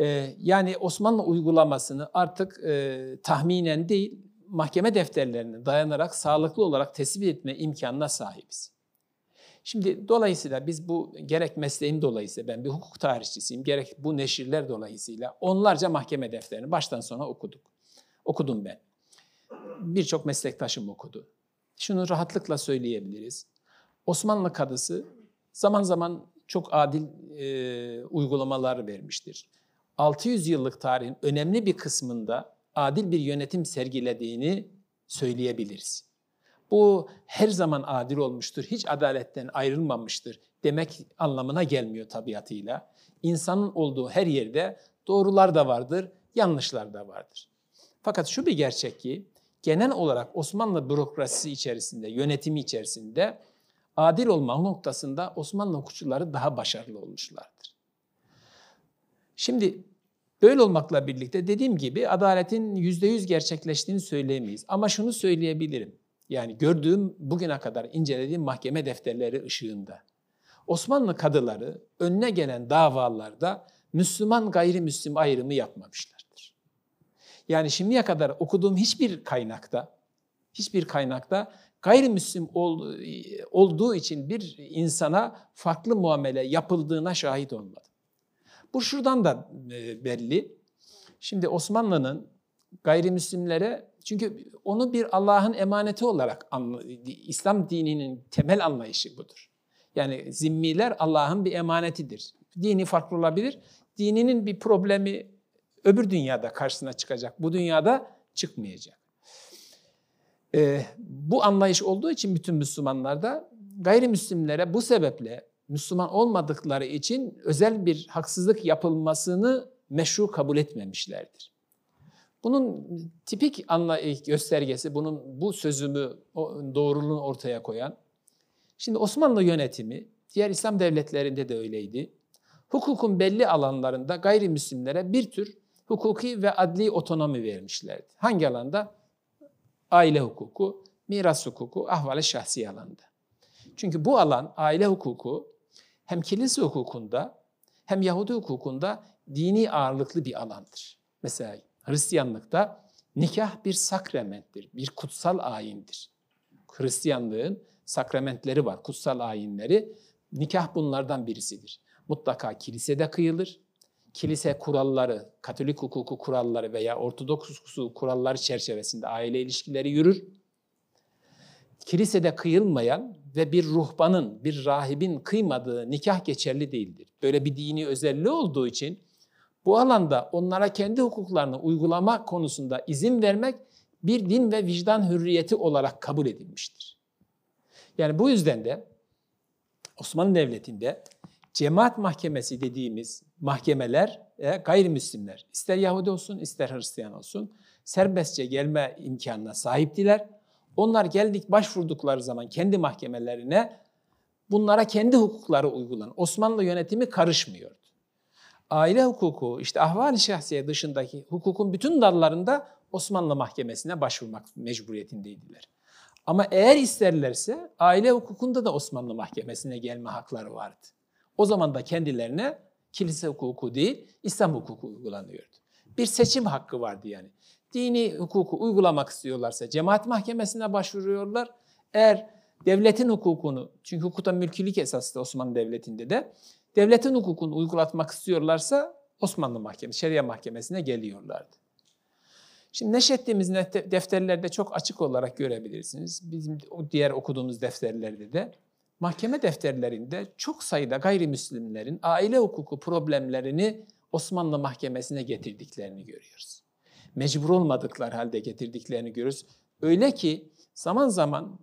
Ee, yani Osmanlı uygulamasını artık e, tahminen değil, mahkeme defterlerine dayanarak sağlıklı olarak tespit etme imkanına sahibiz. Şimdi dolayısıyla biz bu gerek mesleğim dolayısıyla ben bir hukuk tarihçisiyim, gerek bu neşirler dolayısıyla onlarca mahkeme defterini baştan sona okuduk. Okudum ben. Birçok meslektaşım okudu. Şunu rahatlıkla söyleyebiliriz. Osmanlı kadısı zaman zaman çok adil e, uygulamalar vermiştir. 600 yıllık tarihin önemli bir kısmında adil bir yönetim sergilediğini söyleyebiliriz. Bu her zaman adil olmuştur, hiç adaletten ayrılmamıştır demek anlamına gelmiyor tabiatıyla. İnsanın olduğu her yerde doğrular da vardır, yanlışlar da vardır. Fakat şu bir gerçek ki genel olarak Osmanlı bürokrasisi içerisinde, yönetimi içerisinde adil olma noktasında Osmanlı hukukçuları daha başarılı olmuşlardır. Şimdi böyle olmakla birlikte dediğim gibi adaletin yüzde yüz gerçekleştiğini söyleyemeyiz. Ama şunu söyleyebilirim. Yani gördüğüm bugüne kadar incelediğim mahkeme defterleri ışığında. Osmanlı kadıları önüne gelen davalarda Müslüman gayrimüslim ayrımı yapmamışlardır. Yani şimdiye kadar okuduğum hiçbir kaynakta, hiçbir kaynakta gayrimüslim olduğu için bir insana farklı muamele yapıldığına şahit olmadım. Bu şuradan da e, belli. Şimdi Osmanlı'nın gayrimüslimlere çünkü onu bir Allah'ın emaneti olarak İslam dininin temel anlayışı budur. Yani zimmiler Allah'ın bir emanetidir. Dini farklı olabilir. Dininin bir problemi öbür dünyada karşısına çıkacak. Bu dünyada çıkmayacak. Ee, bu anlayış olduğu için bütün Müslümanlarda gayrimüslimlere bu sebeple Müslüman olmadıkları için özel bir haksızlık yapılmasını meşru kabul etmemişlerdir. Bunun tipik anla göstergesi, bunun bu sözümü, doğruluğunu ortaya koyan. Şimdi Osmanlı yönetimi, diğer İslam devletlerinde de öyleydi. Hukukun belli alanlarında gayrimüslimlere bir tür hukuki ve adli otonomi vermişlerdi. Hangi alanda? Aile hukuku, miras hukuku, ahval-i şahsi alanda. Çünkü bu alan aile hukuku hem kilise hukukunda hem Yahudi hukukunda dini ağırlıklı bir alandır. Mesela Hristiyanlıkta nikah bir sakramenttir, bir kutsal ayindir. Hristiyanlığın sakramentleri var, kutsal ayinleri. Nikah bunlardan birisidir. Mutlaka kilisede kıyılır. Kilise kuralları, Katolik hukuku kuralları veya Ortodoks hukuku kuralları çerçevesinde aile ilişkileri yürür. Kilisede kıyılmayan ve bir ruhbanın, bir rahibin kıymadığı nikah geçerli değildir. Böyle bir dini özelliği olduğu için bu alanda onlara kendi hukuklarını uygulama konusunda izin vermek bir din ve vicdan hürriyeti olarak kabul edilmiştir. Yani bu yüzden de Osmanlı Devleti'nde cemaat mahkemesi dediğimiz mahkemeler e, gayrimüslimler, ister Yahudi olsun ister Hristiyan olsun serbestçe gelme imkanına sahiptiler. Onlar geldik başvurdukları zaman kendi mahkemelerine bunlara kendi hukukları uygulan. Osmanlı yönetimi karışmıyor aile hukuku, işte ahval-i şahsiye dışındaki hukukun bütün dallarında Osmanlı Mahkemesi'ne başvurmak mecburiyetindeydiler. Ama eğer isterlerse aile hukukunda da Osmanlı Mahkemesi'ne gelme hakları vardı. O zaman da kendilerine kilise hukuku değil, İslam hukuku uygulanıyordu. Bir seçim hakkı vardı yani. Dini hukuku uygulamak istiyorlarsa cemaat mahkemesine başvuruyorlar. Eğer devletin hukukunu, çünkü hukukta mülkülük esası Osmanlı Devleti'nde de devletin hukukunu uygulatmak istiyorlarsa Osmanlı Mahkemesi, Şeria Mahkemesi'ne geliyorlardı. Şimdi neşrettiğimiz defterlerde çok açık olarak görebilirsiniz. Bizim diğer okuduğumuz defterlerde de mahkeme defterlerinde çok sayıda gayrimüslimlerin aile hukuku problemlerini Osmanlı Mahkemesi'ne getirdiklerini görüyoruz. Mecbur olmadıkları halde getirdiklerini görüyoruz. Öyle ki zaman zaman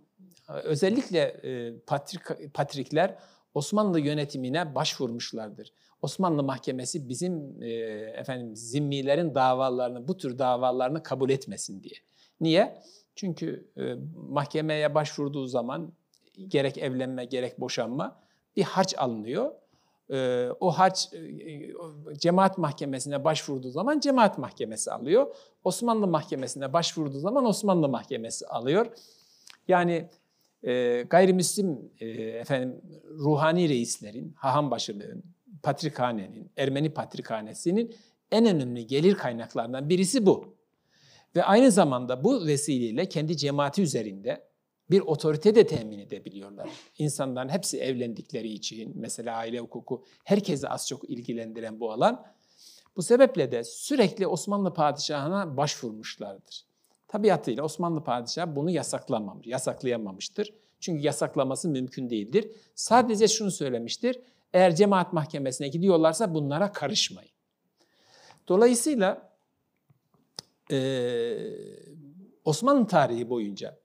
özellikle patrik, patrikler Osmanlı yönetimine başvurmuşlardır. Osmanlı Mahkemesi bizim e, efendim zimmilerin davalarını, bu tür davalarını kabul etmesin diye. Niye? Çünkü e, mahkemeye başvurduğu zaman gerek evlenme gerek boşanma bir harç alınıyor. E, o harç e, cemaat mahkemesine başvurduğu zaman cemaat mahkemesi alıyor. Osmanlı mahkemesine başvurduğu zaman Osmanlı mahkemesi alıyor. Yani e, gayrimüslim e, efendim ruhani reislerin, haham başılığın, patrikhanenin, Ermeni patrikhanesinin en önemli gelir kaynaklarından birisi bu. Ve aynı zamanda bu vesileyle kendi cemaati üzerinde bir otorite de temin edebiliyorlar. İnsanların hepsi evlendikleri için, mesela aile hukuku herkesi az çok ilgilendiren bu alan. Bu sebeple de sürekli Osmanlı padişahına başvurmuşlardır. Tabiatıyla Osmanlı padişahı bunu yasaklamamış, yasaklayamamıştır. Çünkü yasaklaması mümkün değildir. Sadece şunu söylemiştir, eğer cemaat mahkemesine gidiyorlarsa bunlara karışmayın. Dolayısıyla e, Osmanlı tarihi boyunca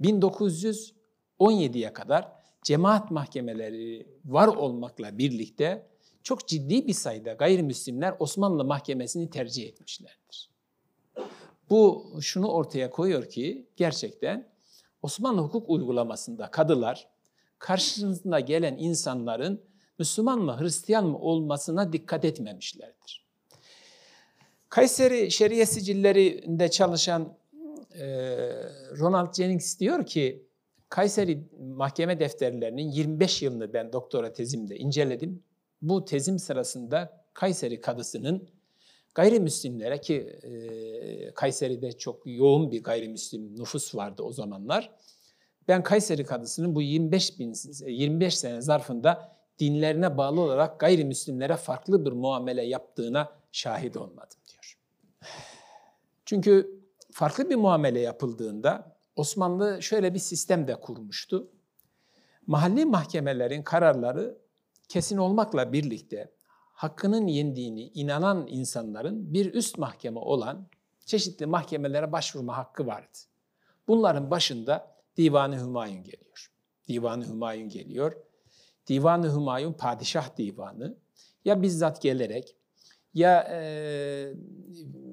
1917'ye kadar cemaat mahkemeleri var olmakla birlikte çok ciddi bir sayıda gayrimüslimler Osmanlı mahkemesini tercih etmişlerdir. Bu şunu ortaya koyuyor ki gerçekten Osmanlı hukuk uygulamasında kadılar karşısında gelen insanların Müslüman mı Hristiyan mı olmasına dikkat etmemişlerdir. Kayseri Şeriye Sicillerinde çalışan e, Ronald Jennings diyor ki Kayseri mahkeme defterlerinin 25 yılını ben doktora tezimde inceledim. Bu tezim sırasında Kayseri kadısının gayrimüslimlere ki e, Kayseri'de çok yoğun bir gayrimüslim nüfus vardı o zamanlar. Ben Kayseri kadısının bu 25 bin 25 sene zarfında dinlerine bağlı olarak gayrimüslimlere farklı bir muamele yaptığına şahit olmadım diyor. Çünkü farklı bir muamele yapıldığında Osmanlı şöyle bir sistem de kurmuştu. Mahalli mahkemelerin kararları kesin olmakla birlikte hakkının yendiğini inanan insanların bir üst mahkeme olan çeşitli mahkemelere başvurma hakkı vardı. Bunların başında Divan-ı Hümayun geliyor. Divan-ı Hümayun geliyor. Divan-ı Hümayun padişah divanı ya bizzat gelerek ya e,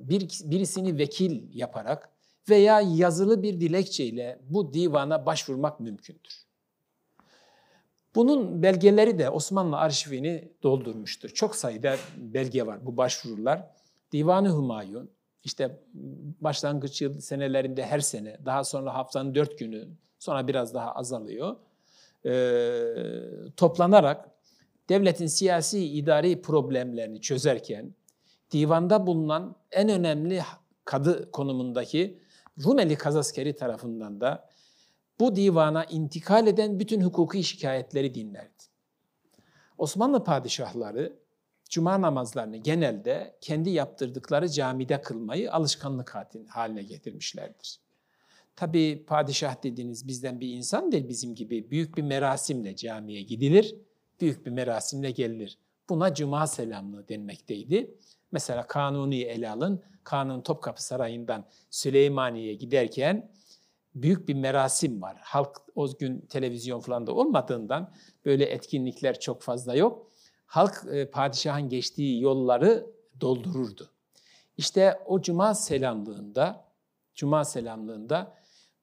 bir, birisini vekil yaparak veya yazılı bir dilekçeyle bu divana başvurmak mümkündür. Bunun belgeleri de Osmanlı arşivini doldurmuştur. Çok sayıda belge var bu başvurular. Divan-ı Hümayun, işte başlangıç yıl senelerinde her sene, daha sonra haftanın dört günü, sonra biraz daha azalıyor. Ee, toplanarak devletin siyasi idari problemlerini çözerken divanda bulunan en önemli kadı konumundaki Rumeli Kazaskeri tarafından da bu divana intikal eden bütün hukuki şikayetleri dinlerdi. Osmanlı padişahları cuma namazlarını genelde kendi yaptırdıkları camide kılmayı alışkanlık haline getirmişlerdir. Tabi padişah dediğiniz bizden bir insan değil bizim gibi büyük bir merasimle camiye gidilir, büyük bir merasimle gelinir. Buna cuma selamlığı denmekteydi. Mesela Kanuni ele alın. Kanun Topkapı Sarayı'ndan Süleymaniye'ye giderken büyük bir merasim var. Halk o gün televizyon falan da olmadığından böyle etkinlikler çok fazla yok. Halk e, padişahın geçtiği yolları doldururdu. İşte o cuma selamlığında, cuma selamlığında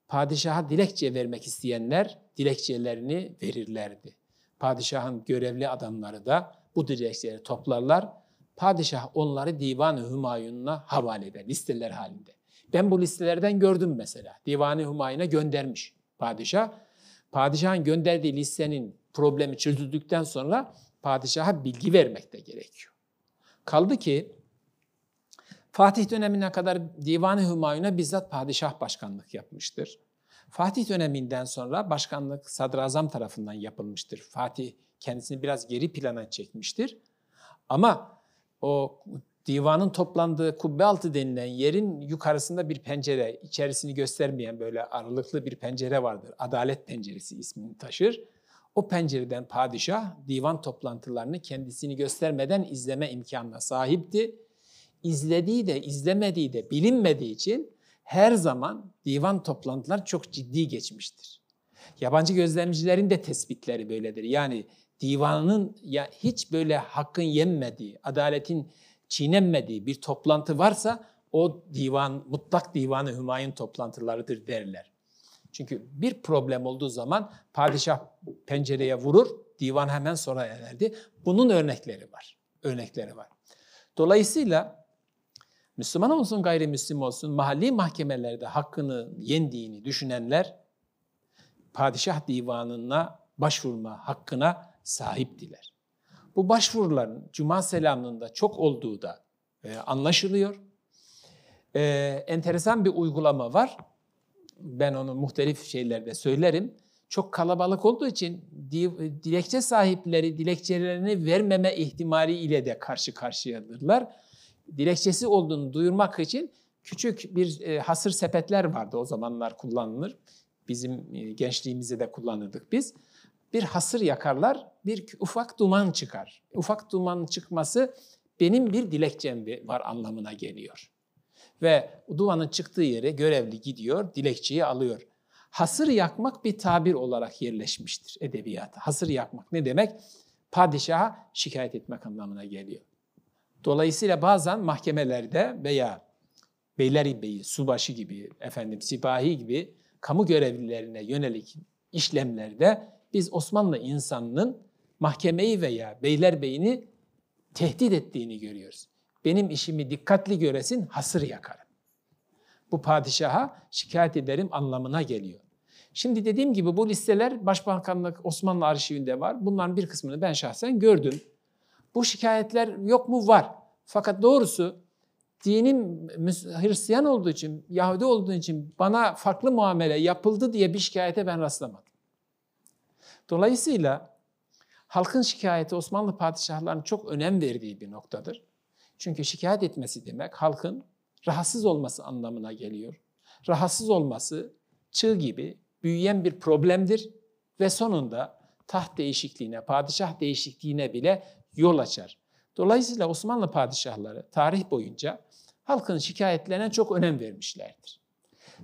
padişaha dilekçe vermek isteyenler dilekçelerini verirlerdi. Padişahın görevli adamları da bu dilekçeleri toplarlar. Padişah onları Divan-ı Hümayun'una havale eder listeler halinde. Ben bu listelerden gördüm mesela. Divan-ı Hümayun'a göndermiş padişah. Padişahın gönderdiği listenin problemi çözüldükten sonra padişaha bilgi vermek de gerekiyor. Kaldı ki Fatih dönemine kadar Divan-ı bizzat padişah başkanlık yapmıştır. Fatih döneminden sonra başkanlık sadrazam tarafından yapılmıştır. Fatih kendisini biraz geri plana çekmiştir. Ama o divanın toplandığı kubbe altı denilen yerin yukarısında bir pencere, içerisini göstermeyen böyle aralıklı bir pencere vardır. Adalet penceresi ismini taşır. O pencereden padişah divan toplantılarını kendisini göstermeden izleme imkanına sahipti. İzlediği de izlemediği de bilinmediği için her zaman divan toplantılar çok ciddi geçmiştir. Yabancı gözlemcilerin de tespitleri böyledir. Yani divanın ya hiç böyle hakkın yenmediği, adaletin çiğnenmediği bir toplantı varsa o divan mutlak divanı Hümayun toplantılarıdır derler. Çünkü bir problem olduğu zaman padişah pencereye vurur, divan hemen sonra ererdi. Bunun örnekleri var. Örnekleri var. Dolayısıyla Müslüman olsun gayrimüslim olsun mahalli mahkemelerde hakkını yendiğini düşünenler padişah divanına başvurma hakkına sahiptiler. Bu başvuruların cuma selamında çok olduğu da e, anlaşılıyor. E, enteresan bir uygulama var. Ben onu muhtelif şeylerde söylerim. Çok kalabalık olduğu için dilekçe sahipleri dilekçelerini vermeme ihtimali ile de karşı karşıyadırlar. Dilekçesi olduğunu duyurmak için küçük bir e, hasır sepetler vardı o zamanlar kullanılır. Bizim e, gençliğimizde de kullanırdık biz. Bir hasır yakarlar, bir ufak duman çıkar. Ufak duman çıkması benim bir dilekçem var anlamına geliyor. Ve dumanın çıktığı yere görevli gidiyor, dilekçeyi alıyor. Hasır yakmak bir tabir olarak yerleşmiştir edebiyata. Hasır yakmak ne demek? Padişaha şikayet etmek anlamına geliyor. Dolayısıyla bazen mahkemelerde veya beylerbeyi, subaşı gibi, efendim sipahi gibi kamu görevlilerine yönelik işlemlerde biz Osmanlı insanının mahkemeyi veya beylerbeyini tehdit ettiğini görüyoruz. Benim işimi dikkatli göresin, hasır yakarım. Bu padişaha şikayet ederim anlamına geliyor. Şimdi dediğim gibi bu listeler Başbakanlık Osmanlı arşivinde var. Bunların bir kısmını ben şahsen gördüm. Bu şikayetler yok mu? Var. Fakat doğrusu dinim Hristiyan olduğu için, Yahudi olduğu için bana farklı muamele yapıldı diye bir şikayete ben rastlamadım. Dolayısıyla halkın şikayeti Osmanlı padişahlarının çok önem verdiği bir noktadır. Çünkü şikayet etmesi demek halkın rahatsız olması anlamına geliyor. Rahatsız olması çığ gibi büyüyen bir problemdir ve sonunda taht değişikliğine, padişah değişikliğine bile yol açar. Dolayısıyla Osmanlı padişahları tarih boyunca halkın şikayetlerine çok önem vermişlerdir.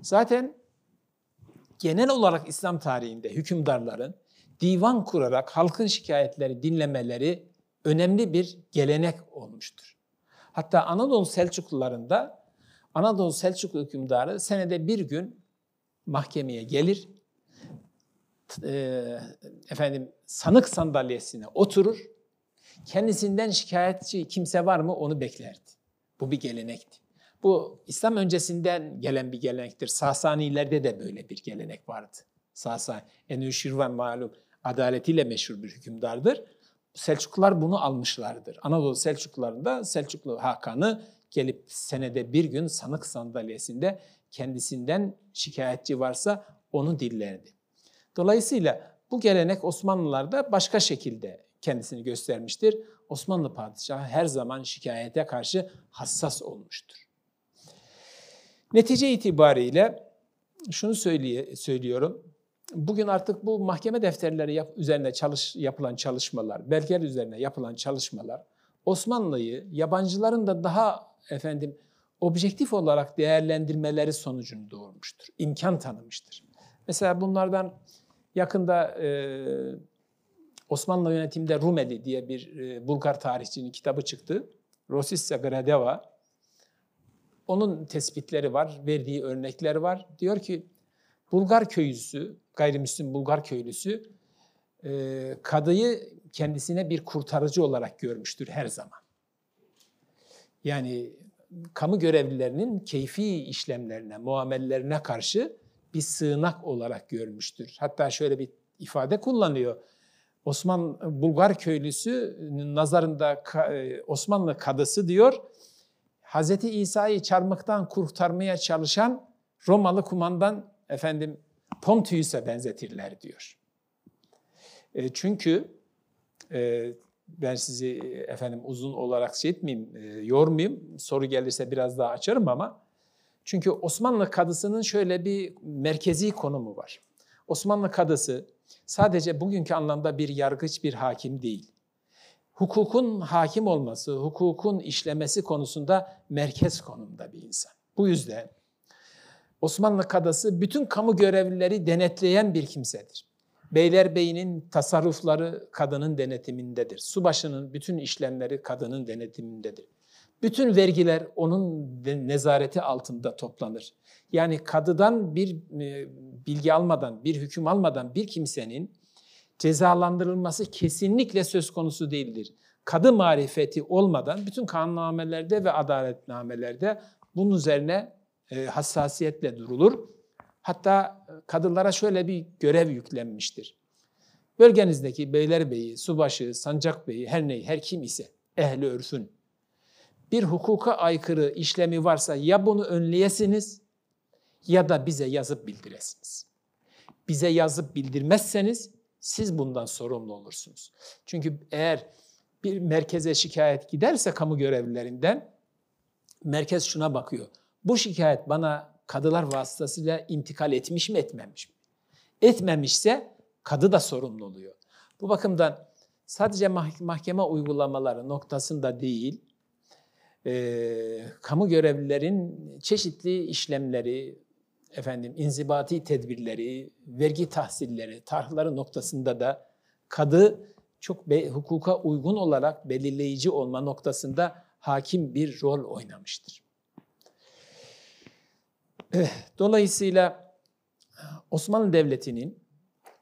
Zaten genel olarak İslam tarihinde hükümdarların divan kurarak halkın şikayetleri dinlemeleri önemli bir gelenek olmuştur. Hatta Anadolu Selçuklularında Anadolu Selçuklu hükümdarı senede bir gün mahkemeye gelir, e, efendim sanık sandalyesine oturur, kendisinden şikayetçi kimse var mı onu beklerdi. Bu bir gelenekti. Bu İslam öncesinden gelen bir gelenektir. Sasanilerde de böyle bir gelenek vardı. Sasani, Enüşirvan malum adaletiyle meşhur bir hükümdardır. Selçuklular bunu almışlardır. Anadolu Selçuklularında Selçuklu Hakan'ı gelip senede bir gün sanık sandalyesinde kendisinden şikayetçi varsa onu dillerdi. Dolayısıyla bu gelenek Osmanlılarda başka şekilde kendisini göstermiştir. Osmanlı padişahı her zaman şikayete karşı hassas olmuştur. Netice itibariyle şunu söyleye, söylüyorum. Bugün artık bu mahkeme defterleri yap, üzerine çalış, yapılan çalışmalar, belgeler üzerine yapılan çalışmalar Osmanlı'yı yabancıların da daha efendim objektif olarak değerlendirmeleri sonucunu doğurmuştur. İmkan tanımıştır. Mesela bunlardan yakında e, Osmanlı yönetimde Rumeli diye bir e, Bulgar tarihçinin kitabı çıktı. Rosissa Gradeva. Onun tespitleri var, verdiği örnekler var. Diyor ki Bulgar köylüsü, gayrimüslim Bulgar köylüsü e, kadıyı kendisine bir kurtarıcı olarak görmüştür her zaman. Yani kamu görevlilerinin keyfi işlemlerine, muamellerine karşı bir sığınak olarak görmüştür. Hatta şöyle bir ifade kullanıyor. Osman Bulgar köylüsü nazarında e, Osmanlı kadısı diyor. Hazreti İsa'yı çarmıktan kurtarmaya çalışan Romalı kumandan efendim Pontius'a benzetirler diyor. E, çünkü e, ben sizi efendim uzun olarak şey etmeyeyim, e, yormayayım. Soru gelirse biraz daha açarım ama çünkü Osmanlı kadısının şöyle bir merkezi konumu var. Osmanlı kadısı sadece bugünkü anlamda bir yargıç, bir hakim değil. Hukukun hakim olması, hukukun işlemesi konusunda merkez konumda bir insan. Bu yüzden Osmanlı kadısı bütün kamu görevlileri denetleyen bir kimsedir. Beylerbeyi'nin tasarrufları kadının denetimindedir. Subaşının bütün işlemleri kadının denetimindedir. Bütün vergiler onun nezareti altında toplanır. Yani kadıdan bir e, bilgi almadan, bir hüküm almadan bir kimsenin cezalandırılması kesinlikle söz konusu değildir. Kadı marifeti olmadan bütün kanunnamelerde ve adaletnamelerde bunun üzerine hassasiyetle durulur. Hatta kadılara şöyle bir görev yüklenmiştir. Bölgenizdeki beylerbeyi, subaşı, sancakbeyi, her ney, her kim ise ehli örfün bir hukuka aykırı işlemi varsa ya bunu önleyesiniz ya da bize yazıp bildiresiniz. Bize yazıp bildirmezseniz siz bundan sorumlu olursunuz. Çünkü eğer bir merkeze şikayet giderse kamu görevlilerinden merkez şuna bakıyor. Bu şikayet bana kadılar vasıtasıyla intikal etmiş mi etmemiş mi? Etmemişse kadı da sorumlu oluyor. Bu bakımdan sadece mahkeme uygulamaları noktasında değil, e, kamu görevlilerin çeşitli işlemleri, efendim inzibati tedbirleri, vergi tahsilleri, tarhları noktasında da kadı çok be, hukuka uygun olarak belirleyici olma noktasında hakim bir rol oynamıştır. Eh, dolayısıyla Osmanlı Devleti'nin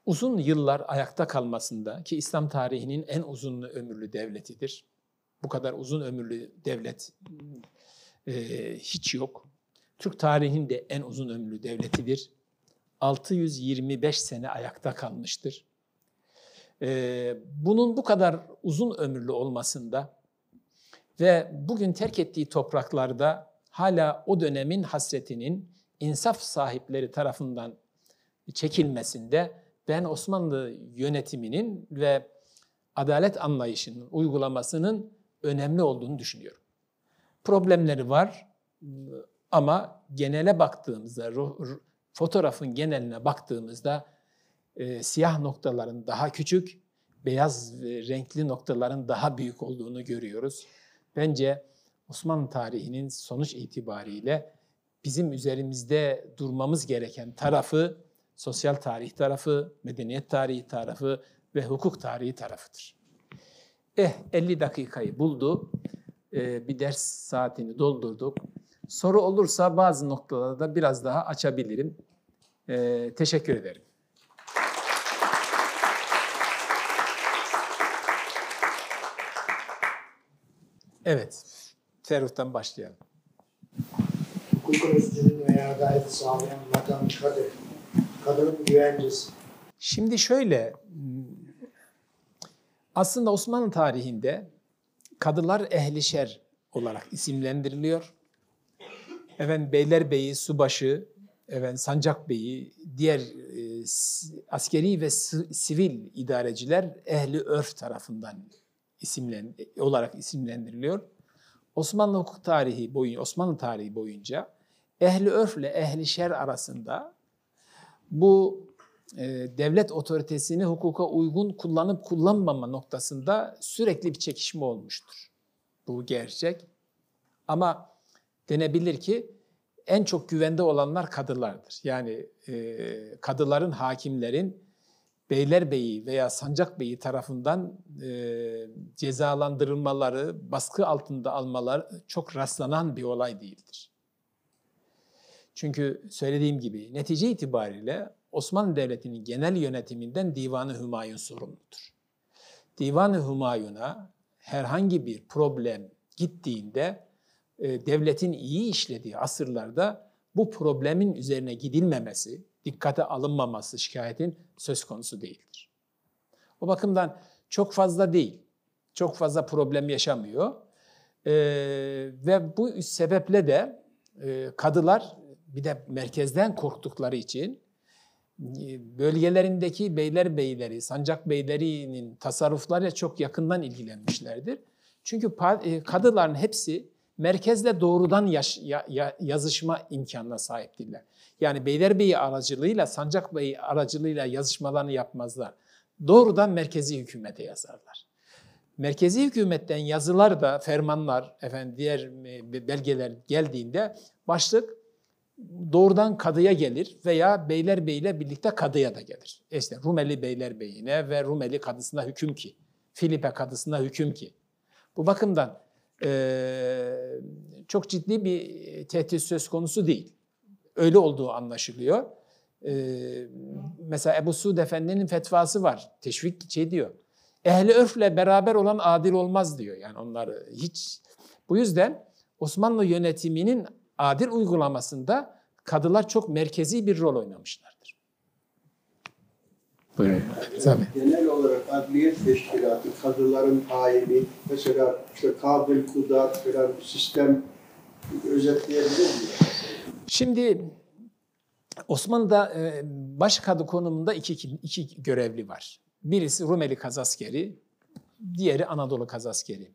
uzun yıllar ayakta kalmasında ki İslam tarihinin en uzun ömürlü devletidir. Bu kadar uzun ömürlü devlet e, hiç yok. Türk tarihinin de en uzun ömürlü devletidir. 625 sene ayakta kalmıştır. E, bunun bu kadar uzun ömürlü olmasında ve bugün terk ettiği topraklarda hala o dönemin hasretinin insaf sahipleri tarafından çekilmesinde ben Osmanlı yönetiminin ve adalet anlayışının uygulamasının önemli olduğunu düşünüyorum. Problemleri var ama genele baktığımızda, fotoğrafın geneline baktığımızda e, siyah noktaların daha küçük, beyaz ve renkli noktaların daha büyük olduğunu görüyoruz. Bence Osmanlı tarihinin sonuç itibariyle bizim üzerimizde durmamız gereken tarafı sosyal tarih tarafı, medeniyet tarihi tarafı ve hukuk tarihi tarafıdır. Eh 50 dakikayı buldu. Ee, bir ders saatini doldurduk. Soru olursa bazı noktalarda biraz daha açabilirim. Ee, teşekkür ederim. Evet, Ferruh'tan başlayalım. Üstünlüğü veya adaleti sağlayan makam kadı, kadının güvencesi. Şimdi şöyle, aslında Osmanlı tarihinde kadılar ehlişer olarak isimlendiriliyor. Efendim Beylerbeyi, Subaşı, efendim Sancak Beyi, diğer e, askeri ve sivil idareciler ehli örf tarafından isimlen olarak isimlendiriliyor. Osmanlı hukuk tarihi boyunca, Osmanlı tarihi boyunca ehli örfle ehli şer arasında bu e, devlet otoritesini hukuka uygun kullanıp kullanmama noktasında sürekli bir çekişme olmuştur. Bu gerçek. Ama denebilir ki en çok güvende olanlar kadılardır. Yani e, kadıların, hakimlerin Beylerbeyi veya Sancakbeyi tarafından e, cezalandırılmaları, baskı altında almalar çok rastlanan bir olay değildir. Çünkü söylediğim gibi netice itibariyle Osmanlı Devleti'nin genel yönetiminden Divan-ı Hümayun sorumludur. Divan-ı Hümayun'a herhangi bir problem gittiğinde e, devletin iyi işlediği asırlarda bu problemin üzerine gidilmemesi, dikkate alınmaması şikayetin söz konusu değildir. O bakımdan çok fazla değil, çok fazla problem yaşamıyor. Ee, ve bu sebeple de e, kadılar bir de merkezden korktukları için e, bölgelerindeki beyler beyleri, sancak beylerinin tasarruflarıyla çok yakından ilgilenmişlerdir. Çünkü e, kadıların hepsi merkezle doğrudan yaş, ya, ya, yazışma imkanına sahiptirler. Yani Beylerbeyi aracılığıyla, Sancak Bey aracılığıyla yazışmalarını yapmazlar. Doğrudan merkezi hükümete yazarlar. Merkezi hükümetten yazılar da, fermanlar, efendim diğer e, belgeler geldiğinde başlık doğrudan kadıya gelir veya beylerbeyiyle birlikte kadıya da gelir. İşte Rumeli beylerbeyine ve Rumeli kadısına hüküm ki, Filipe kadısına hüküm ki. Bu bakımdan e, çok ciddi bir tehdit söz konusu değil. Öyle olduğu anlaşılıyor. E, mesela Ebu Suud Efendi'nin fetvası var. Teşvik şey diyor. Ehli örfle beraber olan adil olmaz diyor. Yani onları hiç... Bu yüzden Osmanlı yönetiminin adil uygulamasında kadılar çok merkezi bir rol oynamışlardır. Buyurun. Tabii. Genel olarak adliye teşkilatı, kadıların tayini, mesela işte kabil, kudat falan sistem özetleyebilir miyiz? Şimdi Osmanlı'da e, baş kadı konumunda iki, iki görevli var. Birisi Rumeli kazaskeri, diğeri Anadolu kazaskeri.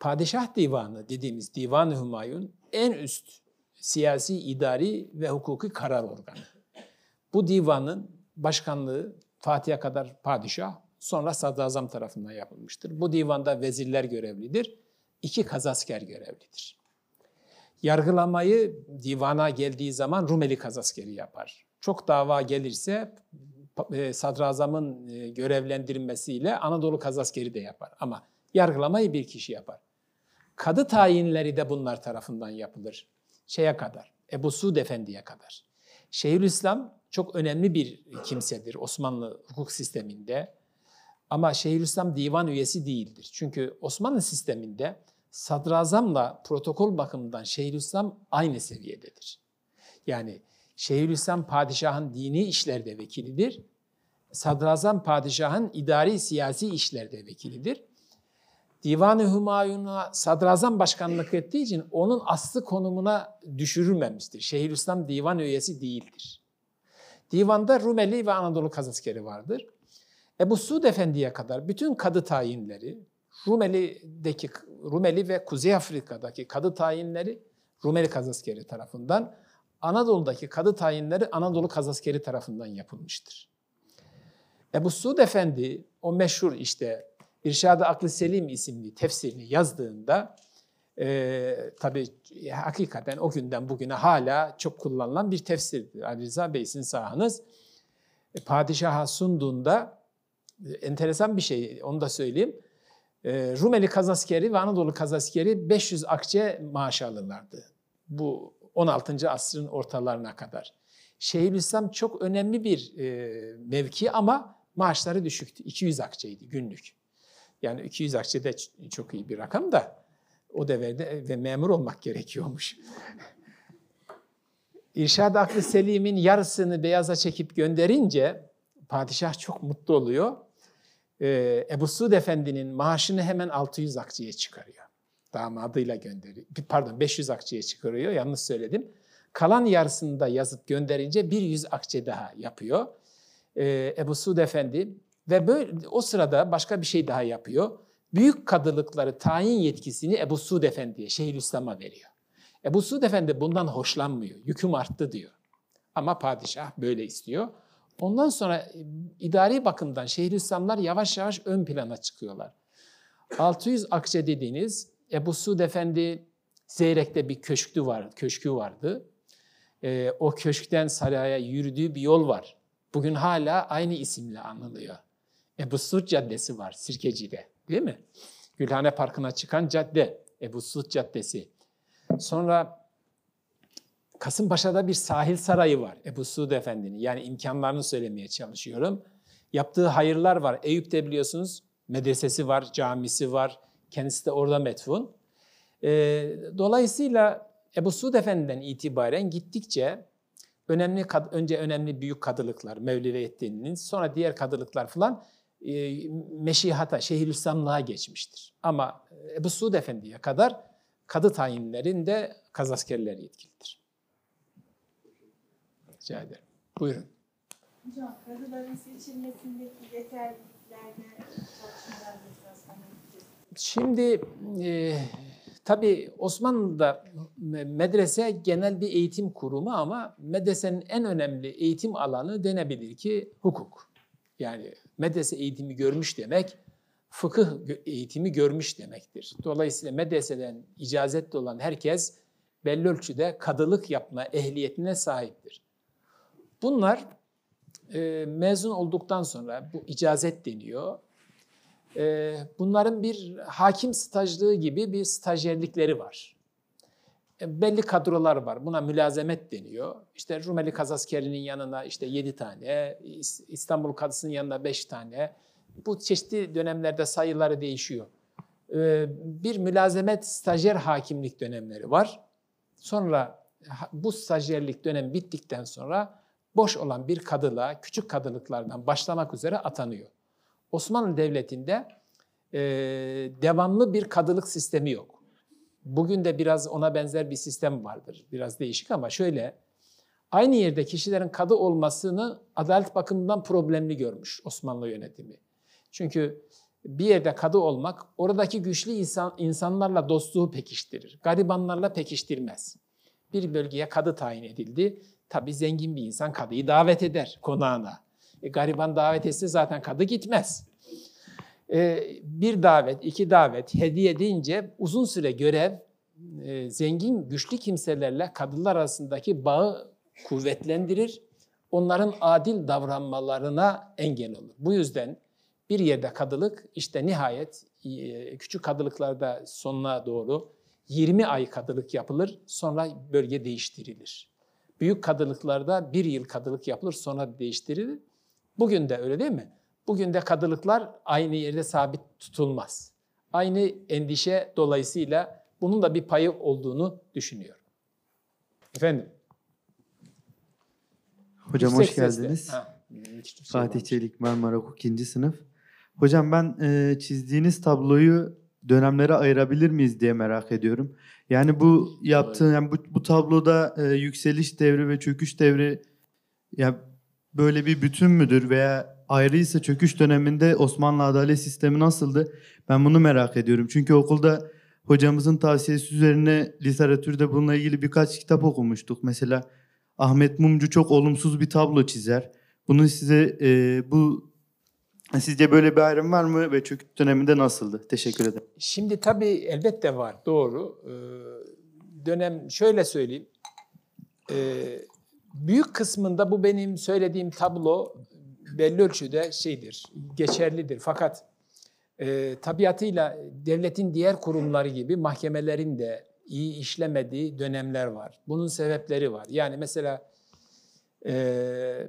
Padişah Divanı dediğimiz Divan-ı Hümayun en üst siyasi, idari ve hukuki karar organı. Bu divanın başkanlığı Fatih'e kadar padişah, sonra sadrazam tarafından yapılmıştır. Bu divanda vezirler görevlidir, iki kazasker görevlidir. Yargılamayı divana geldiği zaman Rumeli kazaskeri yapar. Çok dava gelirse e, sadrazamın e, görevlendirilmesiyle Anadolu kazaskeri de yapar. Ama yargılamayı bir kişi yapar. Kadı tayinleri de bunlar tarafından yapılır. Şeye kadar, Ebu Suud Efendi'ye kadar. Şeyhülislam çok önemli bir kimsedir Osmanlı hukuk sisteminde. Ama Şeyhülislam divan üyesi değildir. Çünkü Osmanlı sisteminde sadrazamla protokol bakımından Şeyhülislam aynı seviyededir. Yani Şeyhülislam padişahın dini işlerde vekilidir. Sadrazam padişahın idari siyasi işlerde vekilidir. Divan-ı Hümayun'a sadrazam başkanlık ettiği için onun aslı konumuna düşürülmemiştir. Şeyhülislam divan üyesi değildir. Divanda Rumeli ve Anadolu kazaskeri vardır. Ebu Suud Efendi'ye kadar bütün kadı tayinleri, Rumeli'deki Rumeli ve Kuzey Afrika'daki kadı tayinleri Rumeli kazaskeri tarafından, Anadolu'daki kadı tayinleri Anadolu kazaskeri tarafından yapılmıştır. Ebu Suud Efendi o meşhur işte İrşad-ı Aklı Selim isimli tefsirini yazdığında e, tabii hakikaten o günden bugüne hala çok kullanılan bir tefsirdir. Ali Rıza Bey sizin sahanız. E, padişaha sunduğunda e, enteresan bir şey onu da söyleyeyim. E, Rumeli kazaskeri ve Anadolu kazaskeri 500 akçe maaş alırlardı. Bu 16. asrın ortalarına kadar. Şeyhülislam çok önemli bir e, mevki ama maaşları düşüktü. 200 akçeydi günlük. Yani 200 akçe de çok iyi bir rakam da o devirde ve memur olmak gerekiyormuş. İrşad Aklı Selim'in yarısını beyaza çekip gönderince padişah çok mutlu oluyor. Ee, Ebu Suud Efendi'nin maaşını hemen 600 akçeye çıkarıyor. Damadıyla gönderiyor. Pardon 500 akçeye çıkarıyor. Yanlış söyledim. Kalan yarısını da yazıp gönderince bir 100 akçe daha yapıyor. Ee, Ebu Suud Efendi ve böyle o sırada başka bir şey daha yapıyor. Büyük kadılıkları tayin yetkisini Ebu Suud Efendi'ye, Şeyhülislam'a veriyor. Ebu Suud Efendi bundan hoşlanmıyor. Yüküm arttı diyor. Ama padişah böyle istiyor. Ondan sonra e, idari bakımdan Şeyhülislamlar yavaş yavaş ön plana çıkıyorlar. 600 akçe dediğiniz Ebu Suud Efendi Zeyrek'te bir köşkü var, köşkü vardı. Ee, o köşkten saraya yürüdüğü bir yol var. Bugün hala aynı isimle anılıyor. Ebu Suud Caddesi var Sirkeci'de değil mi? Gülhane Parkı'na çıkan cadde Ebu Suud Caddesi. Sonra Kasımpaşa'da bir sahil sarayı var Ebu Suud Efendi'nin. Yani imkanlarını söylemeye çalışıyorum. Yaptığı hayırlar var. Eyüp'te biliyorsunuz medresesi var, camisi var. Kendisi de orada metfun. E, dolayısıyla Ebu Suud Efendi'den itibaren gittikçe önemli önce önemli büyük kadılıklar, Mevleviyeddin'in sonra diğer kadılıklar falan meşihata, şehirlislamlığa geçmiştir. Ama Ebu Suud Efendi'ye kadar kadı tayinlerinde kazaskerler yetkilidir. Rica ederim. Buyurun. Hocam, kadıların seçilmesindeki yeterliliklerine çalışmalar Şimdi e, tabii Osmanlı'da medrese genel bir eğitim kurumu ama medresenin en önemli eğitim alanı denebilir ki hukuk. Yani medrese eğitimi görmüş demek, fıkıh eğitimi görmüş demektir. Dolayısıyla medreseden icazetli olan herkes belli ölçüde kadılık yapma ehliyetine sahiptir. Bunlar e, mezun olduktan sonra bu icazet deniyor. E, bunların bir hakim stajlığı gibi bir stajyerlikleri var. E, belli kadrolar var. Buna mülazemet deniyor. İşte Rumeli Kazaskerli'nin yanına işte 7 tane, İstanbul Kadısı'nın yanına 5 tane. Bu çeşitli dönemlerde sayıları değişiyor. E, bir mülazemet stajyer hakimlik dönemleri var. Sonra bu stajyerlik dönemi bittikten sonra boş olan bir kadılığa küçük kadılıklardan başlamak üzere atanıyor. Osmanlı Devleti'nde e, devamlı bir kadılık sistemi yok. Bugün de biraz ona benzer bir sistem vardır. Biraz değişik ama şöyle, aynı yerde kişilerin kadı olmasını adalet bakımından problemli görmüş Osmanlı yönetimi. Çünkü bir yerde kadı olmak oradaki güçlü insan, insanlarla dostluğu pekiştirir. Garibanlarla pekiştirmez. Bir bölgeye kadı tayin edildi. Tabi zengin bir insan kadıyı davet eder konağına. E, gariban davet etse zaten kadı gitmez. E, bir davet, iki davet, hediye deyince uzun süre görev e, zengin, güçlü kimselerle kadılar arasındaki bağı kuvvetlendirir. Onların adil davranmalarına engel olur. Bu yüzden bir yerde kadılık işte nihayet e, küçük kadılıklarda sonuna doğru 20 ay kadılık yapılır sonra bölge değiştirilir. Büyük kadılıklarda bir yıl kadılık yapılır sonra değiştirilir. Bugün de öyle değil mi? Bugün de kadılıklar aynı yerde sabit tutulmaz. Aynı endişe dolayısıyla bunun da bir payı olduğunu düşünüyorum. Efendim? Hocam hoş geldiniz. Ha, şey Fatih Çelik Marmara Hukuk 2. sınıf. Hocam ben e, çizdiğiniz tabloyu dönemlere ayırabilir miyiz diye merak ediyorum. Yani bu yaptığın yani bu, bu tabloda e, yükseliş devri ve çöküş devri ya böyle bir bütün müdür veya ayrıysa çöküş döneminde Osmanlı adalet sistemi nasıldı? Ben bunu merak ediyorum. Çünkü okulda hocamızın tavsiyesi üzerine literatürde bununla ilgili birkaç kitap okumuştuk. Mesela Ahmet Mumcu çok olumsuz bir tablo çizer. Bunu size e, bu Sizce böyle bir ayrım var mı ve çöküş döneminde nasıldı? Teşekkür ederim. Şimdi tabii elbette var, doğru. Ee, dönem şöyle söyleyeyim. Ee, büyük kısmında bu benim söylediğim tablo belli ölçüde şeydir, geçerlidir. Fakat e, tabiatıyla devletin diğer kurumları gibi mahkemelerin de iyi işlemediği dönemler var. Bunun sebepleri var. Yani mesela e,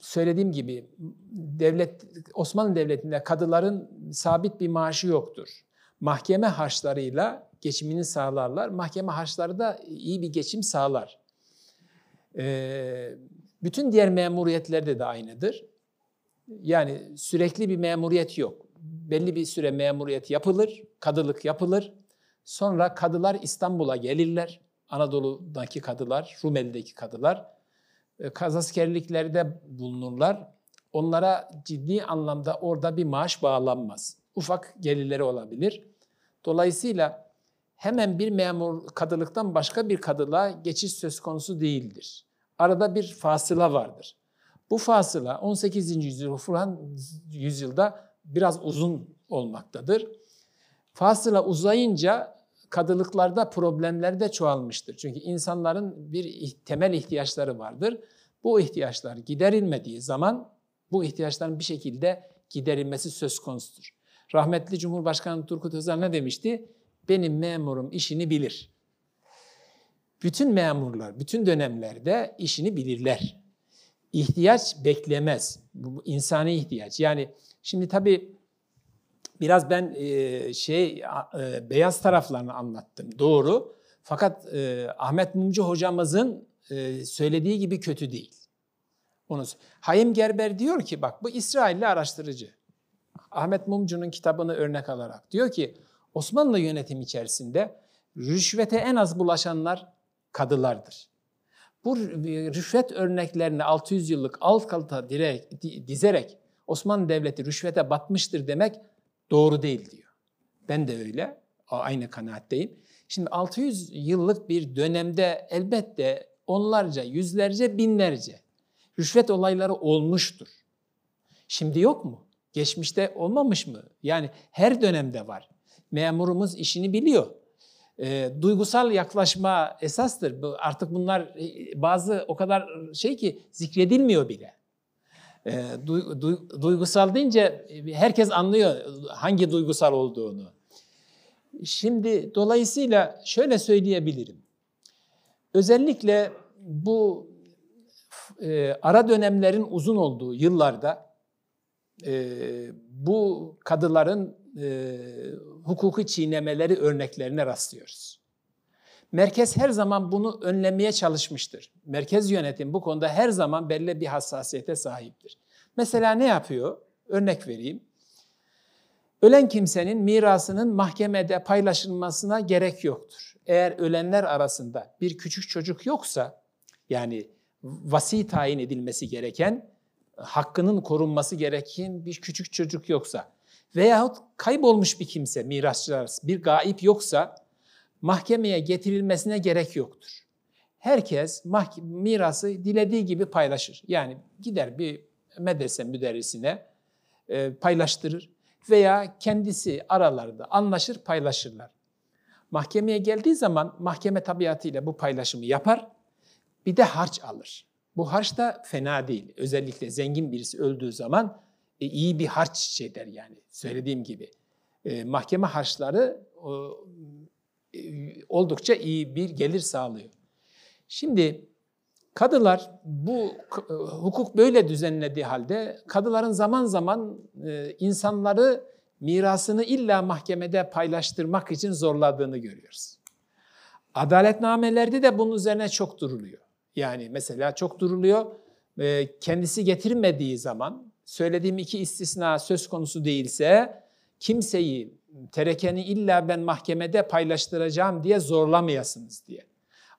söylediğim gibi devlet Osmanlı Devleti'nde kadıların sabit bir maaşı yoktur. Mahkeme harçlarıyla geçimini sağlarlar. Mahkeme harçları da iyi bir geçim sağlar. Ee, bütün diğer memuriyetlerde de aynıdır. Yani sürekli bir memuriyet yok. Belli bir süre memuriyet yapılır, kadılık yapılır. Sonra kadılar İstanbul'a gelirler. Anadolu'daki kadılar, Rumeli'deki kadılar e, kazaskerliklerde bulunurlar. Onlara ciddi anlamda orada bir maaş bağlanmaz. Ufak gelirleri olabilir. Dolayısıyla hemen bir memur kadılıktan başka bir kadılığa geçiş söz konusu değildir. Arada bir fasıla vardır. Bu fasıla 18. yüzyıl falan yüzyılda biraz uzun olmaktadır. Fasıla uzayınca kadılıklarda problemler de çoğalmıştır. Çünkü insanların bir temel ihtiyaçları vardır. Bu ihtiyaçlar giderilmediği zaman bu ihtiyaçların bir şekilde giderilmesi söz konusudur. Rahmetli Cumhurbaşkanı Turgut Özal ne demişti? Benim memurum işini bilir. Bütün memurlar, bütün dönemlerde işini bilirler. İhtiyaç beklemez. Bu insani ihtiyaç. Yani şimdi tabii biraz ben e, şey e, beyaz taraflarını anlattım. Doğru. Fakat e, Ahmet Mumcu hocamızın söylediği gibi kötü değil. Onu Hayim Gerber diyor ki bak bu İsrailli araştırıcı. Ahmet Mumcu'nun kitabını örnek alarak diyor ki Osmanlı yönetim içerisinde rüşvete en az bulaşanlar kadılardır. Bu rüşvet örneklerini 600 yıllık alt kalta direkt, dizerek Osmanlı Devleti rüşvete batmıştır demek doğru değil diyor. Ben de öyle, aynı kanaatteyim. Şimdi 600 yıllık bir dönemde elbette onlarca, yüzlerce, binlerce rüşvet olayları olmuştur. Şimdi yok mu? Geçmişte olmamış mı? Yani her dönemde var. Memurumuz işini biliyor. E, duygusal yaklaşma esastır. Artık bunlar e, bazı o kadar şey ki zikredilmiyor bile. E, du- du- duygusal deyince e, herkes anlıyor hangi duygusal olduğunu. Şimdi dolayısıyla şöyle söyleyebilirim. Özellikle bu e, ara dönemlerin uzun olduğu yıllarda e, bu kadıların e, hukuki çiğnemeleri örneklerine rastlıyoruz. Merkez her zaman bunu önlemeye çalışmıştır. Merkez yönetim bu konuda her zaman belli bir hassasiyete sahiptir. Mesela ne yapıyor? Örnek vereyim. Ölen kimsenin mirasının mahkemede paylaşılmasına gerek yoktur. Eğer ölenler arasında bir küçük çocuk yoksa, yani vasi tayin edilmesi gereken, hakkının korunması gereken bir küçük çocuk yoksa veyahut kaybolmuş bir kimse, mirasçılar, bir gaip yoksa mahkemeye getirilmesine gerek yoktur. Herkes mirası dilediği gibi paylaşır. Yani gider bir medrese müderrisine e, paylaştırır veya kendisi aralarında anlaşır paylaşırlar. Mahkemeye geldiği zaman mahkeme tabiatıyla bu paylaşımı yapar. Bir de harç alır. Bu harç da fena değil. Özellikle zengin birisi öldüğü zaman e, iyi bir harç şey der yani. Söylediğim gibi. E, mahkeme harçları e, oldukça iyi bir gelir sağlıyor. Şimdi kadılar bu e, hukuk böyle düzenlediği halde kadıların zaman zaman insanları mirasını illa mahkemede paylaştırmak için zorladığını görüyoruz. Adaletnamelerde de bunun üzerine çok duruluyor. Yani mesela çok duruluyor. Kendisi getirmediği zaman söylediğim iki istisna söz konusu değilse kimseyi terekeni illa ben mahkemede paylaştıracağım diye zorlamayasınız diye.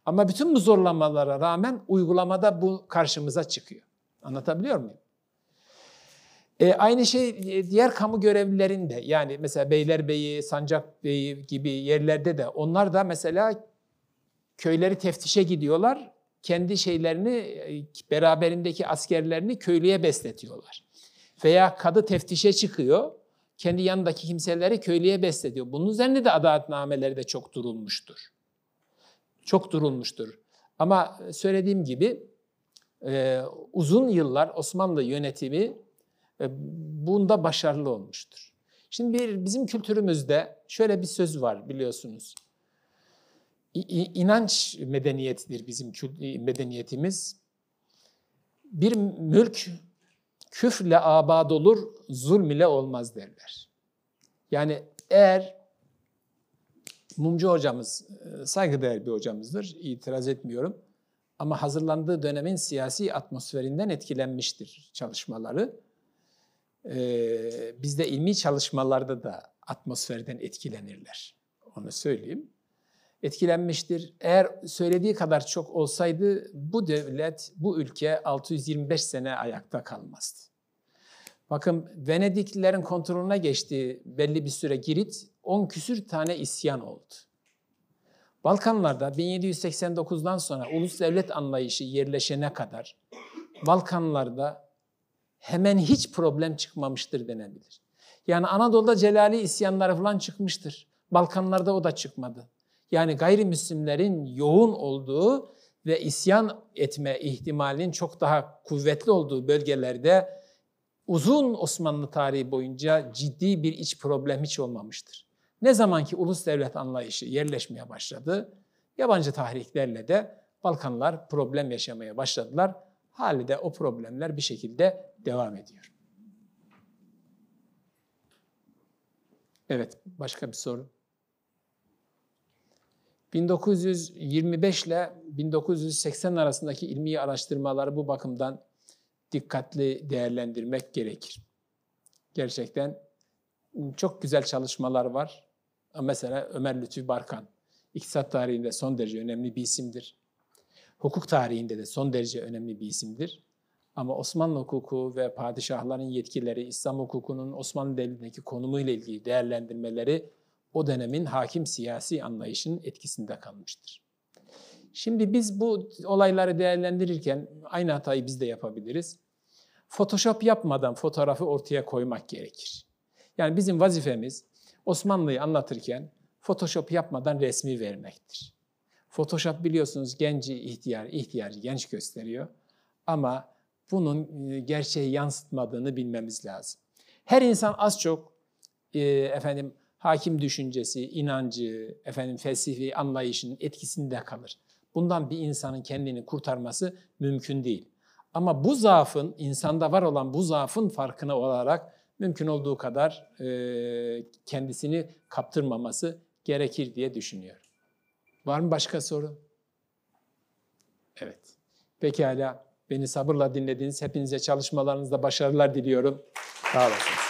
Ama bütün bu zorlamalara rağmen uygulamada bu karşımıza çıkıyor. Anlatabiliyor muyum? E, aynı şey e, diğer kamu görevlilerinde yani mesela Beylerbeyi, Sancakbeyi gibi yerlerde de onlar da mesela köyleri teftişe gidiyorlar. Kendi şeylerini e, beraberindeki askerlerini köylüye besletiyorlar. Veya kadı teftişe çıkıyor. Kendi yanındaki kimseleri köylüye besletiyor. Bunun üzerine de adaletnameleri de çok durulmuştur. Çok durulmuştur. Ama söylediğim gibi e, uzun yıllar Osmanlı yönetimi e, bunda başarılı olmuştur. Şimdi bir bizim kültürümüzde şöyle bir söz var biliyorsunuz. İnanç medeniyetidir bizim medeniyetimiz. Bir mülk küfle abad olur, zulm ile olmaz derler. Yani eğer Mumcu hocamız e, saygıdeğer bir hocamızdır, itiraz etmiyorum. Ama hazırlandığı dönemin siyasi atmosferinden etkilenmiştir çalışmaları. Ee, bizde ilmi çalışmalarda da atmosferden etkilenirler. Onu söyleyeyim. Etkilenmiştir. Eğer söylediği kadar çok olsaydı bu devlet, bu ülke 625 sene ayakta kalmazdı. Bakın Venediklilerin kontrolüne geçtiği belli bir süre Girit 10 küsür tane isyan oldu. Balkanlarda 1789'dan sonra ulus devlet anlayışı yerleşene kadar Balkanlarda hemen hiç problem çıkmamıştır denebilir. Yani Anadolu'da Celali isyanları falan çıkmıştır. Balkanlarda o da çıkmadı. Yani gayrimüslimlerin yoğun olduğu ve isyan etme ihtimalinin çok daha kuvvetli olduğu bölgelerde uzun Osmanlı tarihi boyunca ciddi bir iç problem hiç olmamıştır. Ne zaman ki ulus devlet anlayışı yerleşmeye başladı, yabancı tahriklerle de Balkanlar problem yaşamaya başladılar. Hali de o problemler bir şekilde devam ediyor. Evet, başka bir soru. 1925 ile 1980 arasındaki ilmi araştırmaları bu bakımdan dikkatli değerlendirmek gerekir. Gerçekten çok güzel çalışmalar var. Mesela Ömer Lütfü Barkan, iktisat tarihinde son derece önemli bir isimdir. Hukuk tarihinde de son derece önemli bir isimdir. Ama Osmanlı hukuku ve padişahların yetkileri, İslam hukukunun Osmanlı Devleti'ndeki konumuyla ilgili değerlendirmeleri o dönemin hakim siyasi anlayışının etkisinde kalmıştır. Şimdi biz bu olayları değerlendirirken aynı hatayı biz de yapabiliriz. Photoshop yapmadan fotoğrafı ortaya koymak gerekir. Yani bizim vazifemiz Osmanlı'yı anlatırken Photoshop yapmadan resmi vermektir. Photoshop biliyorsunuz genci ihtiyar, ihtiyarı genç gösteriyor. Ama bunun e, gerçeği yansıtmadığını bilmemiz lazım. Her insan az çok e, efendim hakim düşüncesi, inancı, efendim felsefi anlayışının etkisinde kalır. Bundan bir insanın kendini kurtarması mümkün değil. Ama bu zaafın, insanda var olan bu zaafın farkına olarak mümkün olduğu kadar e, kendisini kaptırmaması gerekir diye düşünüyorum. Var mı başka soru? Evet. Pekala. Beni sabırla dinlediğiniz hepinize çalışmalarınızda başarılar diliyorum. Sağ olasınız.